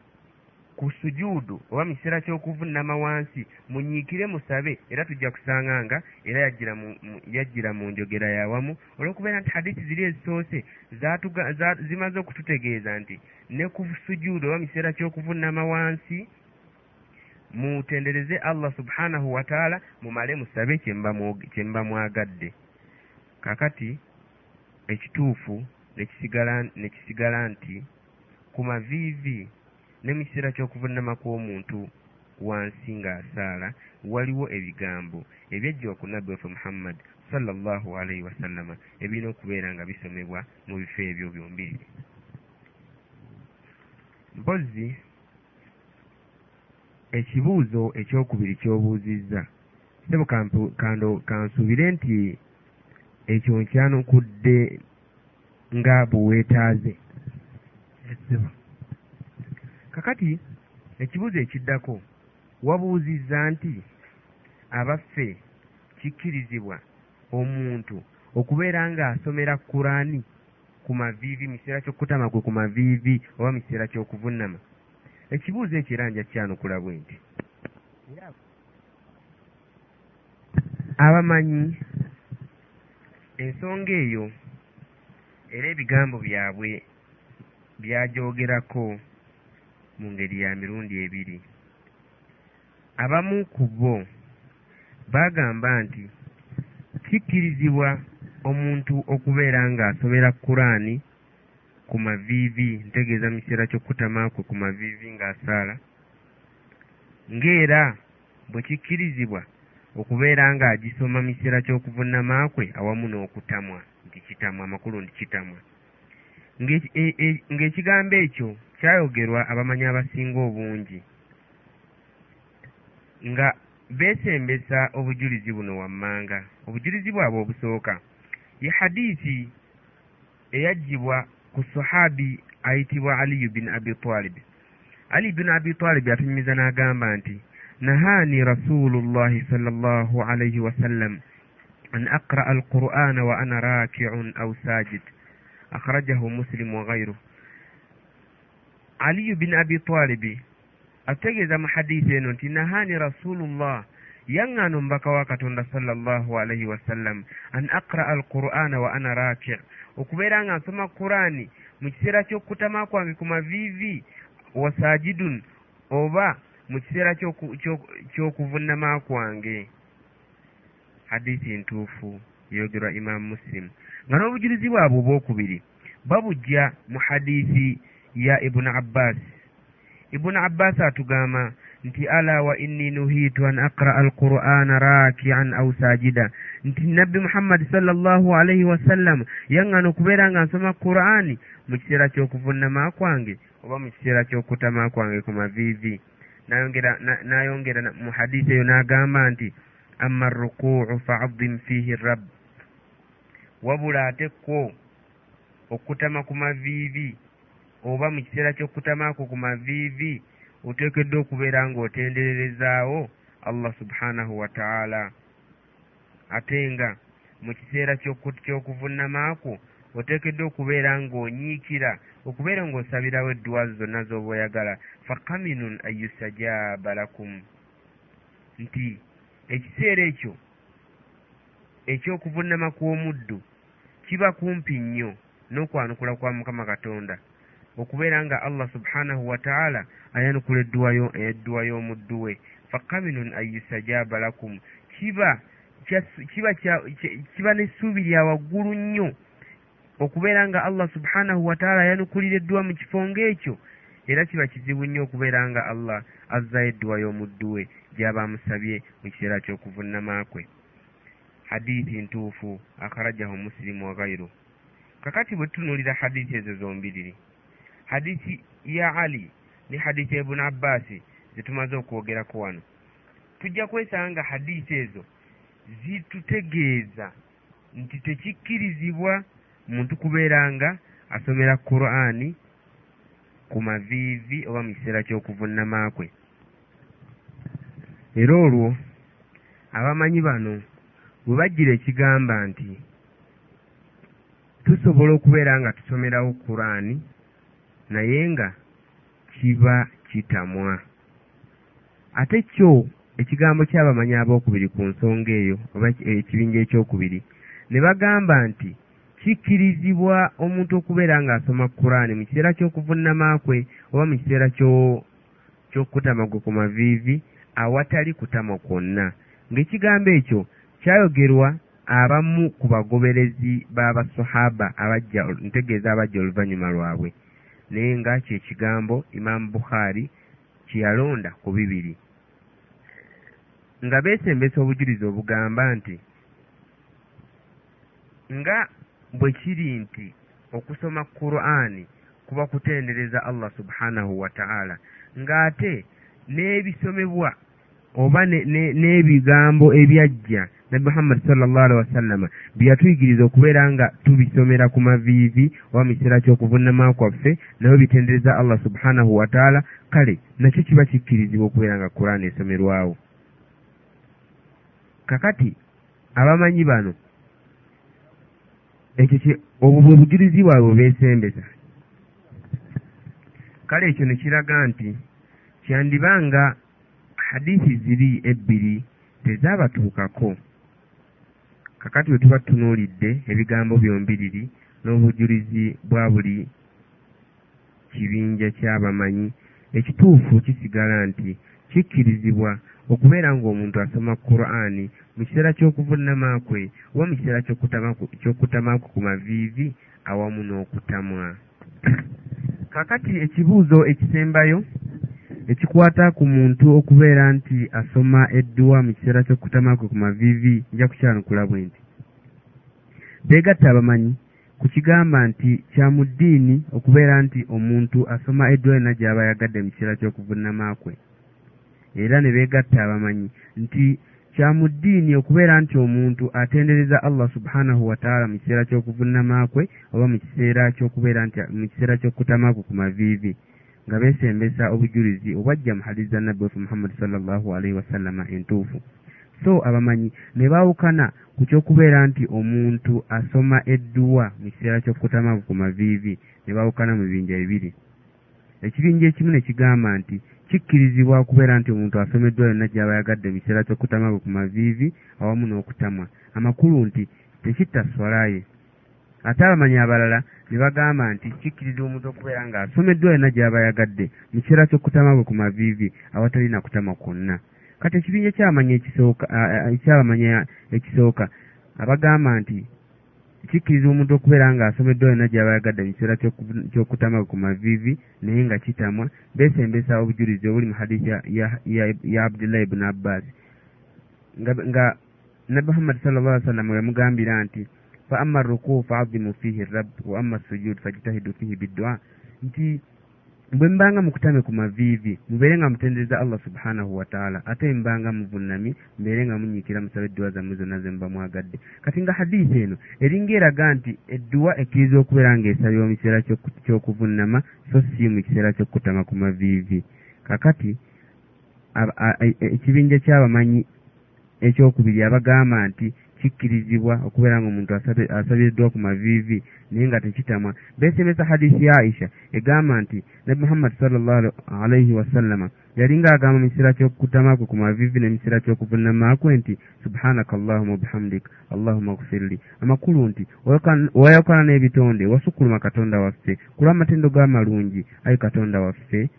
ku sujuudu oba mu kiseera ky'okuvunnama wansi munyiikire musabe era tujja kusanga nga era yajjira mu njogera yawamu olw'okubeera nti hadisi ziri ezisoose zimaze okututegeeza nti ne ku sujuudu oba mu kiseera ky'okuvunnama wansi mutendereze allah subhanahu wataala mumale musabe kye muba mwagadde. Kakati ekituufu nekisigala nti ku maviivi ne mu kiseera ky'okuvunnama kw'omuntu wansi ng'asaala waliwo ebigambo ebyajjiwa ku nabbi waffe muhammad sallallahu alaihi wasallama ebirina okubeera nga bisomebwa mu bifo ebyo byombiri mpozi ekibuuzo ekyokubiri ky'obuuzizza. Sebo kansuubire nti ekyo nkyanukudde nga buweetaaze kakati ekibuuzo ekiddako wabuuzizza nti abaffe kikkirizibwa omuntu okubeera ng'asomera kuraani ku maviivi mu kiseera ky'okutama kwe ku maviivi oba mu kiseera ky'okuvunnama. Ekibuuzo ekyo era nja kyanukula bwe nti abamanyi ensonga eyo era ebigambo byabwe byagyogerako mu ngeri ya mirundi ebiri. Abamu ku bo baagamba nti kikkirizibwa omuntu okubeera ng'asomera kuraani ku maviivi ntegeeza mu kiseera ky'okutama kwe ku maviivi ng'asaala ng'era bwe kikkirizibwa okubeera ng'agisoma mu kiseera ky'okuvunnama kwe awamu n'okutamwa nti kitamwa amakulu nti kitamwa. Ng'ekigambo ekyo kyayogerwa abamanyi abasinga obungi nga beesembesa obujulizi buno wammanga. Obujulizi bwabwe obusooka. Ye hadiisi eyaggyibwa ku sahabi ayitibwa aliyu bin abi talibi ali bin abi talibi atunyumiza n'agamba nti nahaani rasulu llahi sala allahu alaihi wasallam an aqra'a alqur'ana wa ana raki'un aw sajid akhrajahu muslim wa ghayruh aliyu bin abi talibi atutegeeza mu hadisi eno nti nahani rasulullah. Yaŋŋaana omubaka wa katonda sallallahu alaihi wasallam an aqraa alqur'ana wa ana raki. Okubeera nga nsoma qur'ani mu kiseera ky'okutama kwange ku maviivi wasajidun oba mu kiseera ky'okuvunama kwange. Hadisi ntuufu yogerwa imamu musilimu nga n'obujulizi bwabwe obwokubiri babujja mu hadisi ya ibuni abbas. Ibuni abbas atugamba nti ala wa inni nuhitu an aqraa alqur'ana rakian au sajida. Nti nabbi muhammadi sallallahu alaihi wasallam yaŋŋana okubeera nga nsoma qur'ani mu kiseera ky'okuvunama kwange oba mu kiseera ky'okutama kwange ku maviivi. N'ayongera mu hadisi eyo n'agamba nti amma arrukuu faadim fiihi rabb wabula ate kwo okutama ku maviivi oba mu kiseera ky'okutamaako ku maviivi oteekeddwa okubeera ng'otendererezaawo allah subhanahu wa taala. Ate nga mu kiseera ky'okuvunamaako oteekeddwa okubeera ng'onyiikira okubeera ng'osabirawo edduwa zonna z'oba oyagala fakaminun an yustajaaba lakum. Nti ekiseera ekyo eky'okuvunama kw'omuddu kiba kumpi nnyo n'okwanukula kwa mukama katonda okubeera nga allah subhanahu wa taala ayanukula edduwa y'omuddu we. Fakaminun an yustajaaba lakum. Kiba kiba n'essuubi lya waggulu nnyo okubeera nga allah subhanahu wa taala ayanukulira edduwa mu kifo ng'ekyo era kiba kizibu nnyo okubeera nga allah azzayo edduwa y'omuddu we gy'aba amusabye mu kiseera ky'okuvunama kwe. Hadithi ntuufu akharajahu musilimu wa gairu kakati bwe tutunuulira hadithi ezo zombiriri hadithi ya ali ne hadithi ya ibuni abbasi zetumaze okwogerako wano. Tujja kwesanga nga hadithi ezo zitutegeeza nti tekikkirizibwa muntu kubeera nga asomera qur'ani ku maviivi oba mu kiseera ky'okuvunama kwe. Era olwo abamanyi bano bwe bajjira ekigamba nti tusobola okubeera nga tusomerawo qur'ani naye nga kiba kitamwa. Ate kyo ekigambo ky'abamanyi abookubiri ku nsonga eyo oba ekibinja ekyokubiri ne bagamba nti kikkirizibwa omuntu okubeera ng'asoma qur'ani mu kiseera ky'okuvunama kwe oba mu kiseera ky'okutama gwe ku maviivi awatali kutama kwonna. Ng'ekigambo ekyo kyayogerwa abamu ku bagoberezi b'abasahaba abajja ntegeeza abajja oluvannyuma lwabwe naye nga kyekigambo imaamu bukhari kyeyalonda ku bibiri. Nga beesembesa obujulizi obugamba nti nga bwe kiri nti okusoma qur'ani kuba kutendereza allah subhanahu wa ta'ala ng'ate n'ebisomebwa oba n'ebigambo ebyajja nabbi muhammadi sallallahu alaihi wasallama bye yatuyigiriza okubeera nga tubisomera ku maviivi oba mu kiseera ky'okuvunama kwaffe nabyo bitendereza allah subhanahu wa ta'ala kale nakyo kiba kikkirizibwa okubeera nga qur'ani esomerwawo. Kakati abamanyi bano ekyo obwo bwe bujulizi bwabwe beesembeza kale ekyo ne kiraga nti kyandibanga hadithi ziri ebbiri tezaabatuukako kakati bwe tuba tutunuulidde ebigambo byombiriri n'obujulizi bwa buli kibinja ky'abamanyi. Ekituufu kisigala nti kikkirizibwa okubeera ng'omuntu asoma qur'ani mu kiseera ky'okuvunama kwe oba mu kiseera ky'okutamaku ku maviivi awamu n'okutamwa. Kakati ekibuuzo ekisembayo ekikwata ku muntu okubeera nti asoma edduwa mu kiseera ky'okutamaku ku maviivi nja kukyanukula bwe nti. Beegatta abamanyi ku kigamba nti kya mu ddiini okubeera nti omuntu asoma edduwa yonna gy'aba yagadde mu kiseera ky'okuvunama kwe. Era ne beegatta abamanyi nti kya mu ddiini okubeera nti omuntu atendereza allah subhanahu wataala mu kiseera ky'okuvunama kwe oba mu kiseera ky'okubeera nti mu kiseera ky'okutamaku ku maviivi nga beesembesa obujulizi obwajja mu hadiisi za nabbi waffe muhammadi sallallahu alaihi wasallama entuufu. So abamanyi ne baawukana ku ky'okubeera nti omuntu asoma edduwa mu kiseera ky'okutamaku ku maviivi ne baawukana mu bibinja bibiri. Ekibinja ekimu ne kigamba nti kikkirizibwa okubeera nti omuntu asomeddwa yonna gy'aba yagadde mu kiseera ky'okutama kwe ku maviivi awamu n'okutamwa. Amakulu nti tekitta swala ye ate abamanyi abalala ne bagamba nti kikkiriza omuntu okubeera ng'asomeddwa yonna gy'aba yagadde mu kiseera ky'okutama kwe ku maviivi awatali na kutamwa kwonna. Kati ekibinja ekyabamanyi ekisooka abagamba nti kikkiriza omuntu okubeera ng'asomeddwa yonna gy'aba yagadde mu kiseera ky'okutama ku maviivi naye nga kitamwa beesembesa obujulizi obuli mu hadiisi ya abdullahi ibuni abbas. Nga nabbi muhammadi sal llah ali sallam weyamugambira nti fa azimu fihi rabb wa amma sujud fajtahidu fihi biddua nti bwe mbanga mukutame ku maviivi mubeere nga mutendereza allah subhanahu wataala ate mbanga muvunami mubeere nga munyiikira musabe edduwa zammwe zonna ze muba mwagadde. Kati nga hadiisi eno eringa eraga nti edduwa ekkiriza okubeera ng'esabibwa mu kiseera ky'okuvunama so si mu kiseera ky'okutama ku maviivi. Kakati ekibinja ky'abamanyi ekyokubiri abagamba nti kikkirizibwa okubeera nga omuntu asabiddwa ku maviivi naye nga tekitamwa beesemesa hadisi ya aisha egamba nti nabi muhammadi salllah alaihi wasallama yalinga agamba mu kiseera ky'okutama kwe ku maviivi ne mu kiseera ky'okuvunnamakwe nti subhanaka allahuma wabihamdik allahuma gfirli amakulu nti wayokana n'ebitonde wasukuluma katonda waffe kulwa amatendo g'amalungi ayi katonda waffe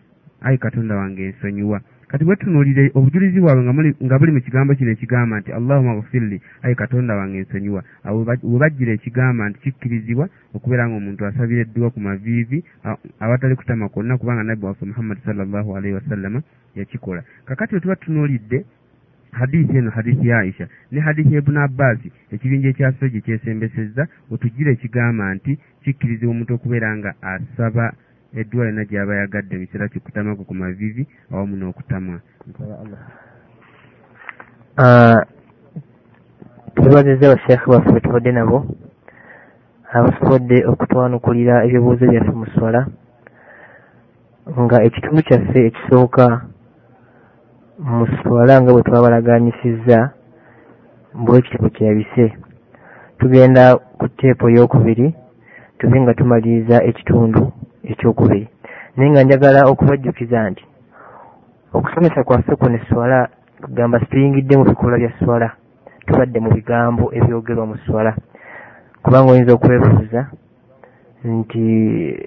ayi katonda wange ensonyiwa kati bwetunuulire obujulizi bwabwe nga buli mu kigambo kino ekigamba nti allahuma gfirli ayi katonda wange ensonyiwa we bajjira ekigamba nti kikkirizibwa okubeera nga omuntu asabira edduwa ku maviivi awatali kutama kwonna kubanga nabbi waffe muhammadi sallallahu alaihi wasallama yakikola. Kakati we tuba tunuulidde hadisi eno hadisi ya aisha ne hadisi ibuni abbasi ekibinja ekyaso gye kyesembesezza wetujjira ekigamba nti kikkirizibwa omuntu okubeera nga asaba edduwa yonna gy'aba yagadde mu kiseera kyokutamaku ku mavivi awamu n'okutamwa tubaziza abasheekhe baffe betubadde nabo abasobodde okutwanukulira ebibuuzo byaffe mu swala nga ekitundu kyaffe ekisooka mu swala nga bwe twabalaganyisizza bwekitabo kyeyabise tugenda ku teepo eyokubiri tube nga tumaliriza ekitundu ekyokubiri. Naye nga njagala okubajjukiza nti okusomesa kwaffe kuno eswala kugamba situyingidde mu bikolwa bya swala tubadde mu bigambo ebyogerwa mu swala. Kubanga oyinza okwebuuza nti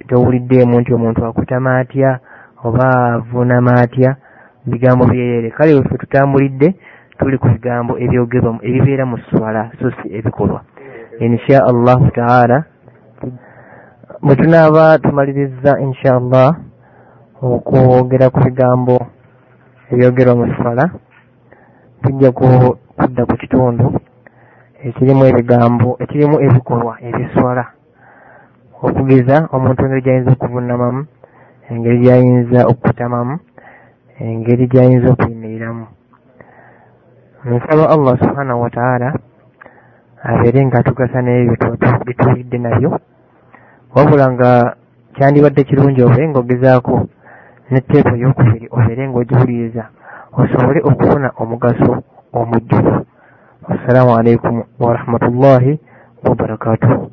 towuliddeemu nti omuntu akutama atya oba avunama atya bigambo byeyere kale wefe tutambulidde tuli ku bigambo ebyogerwa ebibeera mu swala so si ebikolwa. Insha allahu taala bwe tunaaba tumaliriza insha allah okwogera ku bigambo ebyogerwa mu swala tujja kudda ku kitundu ekirimu ebigambo ekirimu ebikolwa ebiswala. Okugeza omuntu engeri gyayinza okuvunamamu engeri gyayinza okutamamu engeri gyayinza okuyimiriramu nsaba allah subhanahu wataala abeere nga atugasa n'ebyo bituwulidde nabyo wabula nga kyandibadde kirungi obeere ng'ogezaako netteepo eyokubiri obeere ng'ogiwuliriza osobole okufuna omugaso omujjuvu. Wassalamu alaikum warahmatullahi wabarakatuhu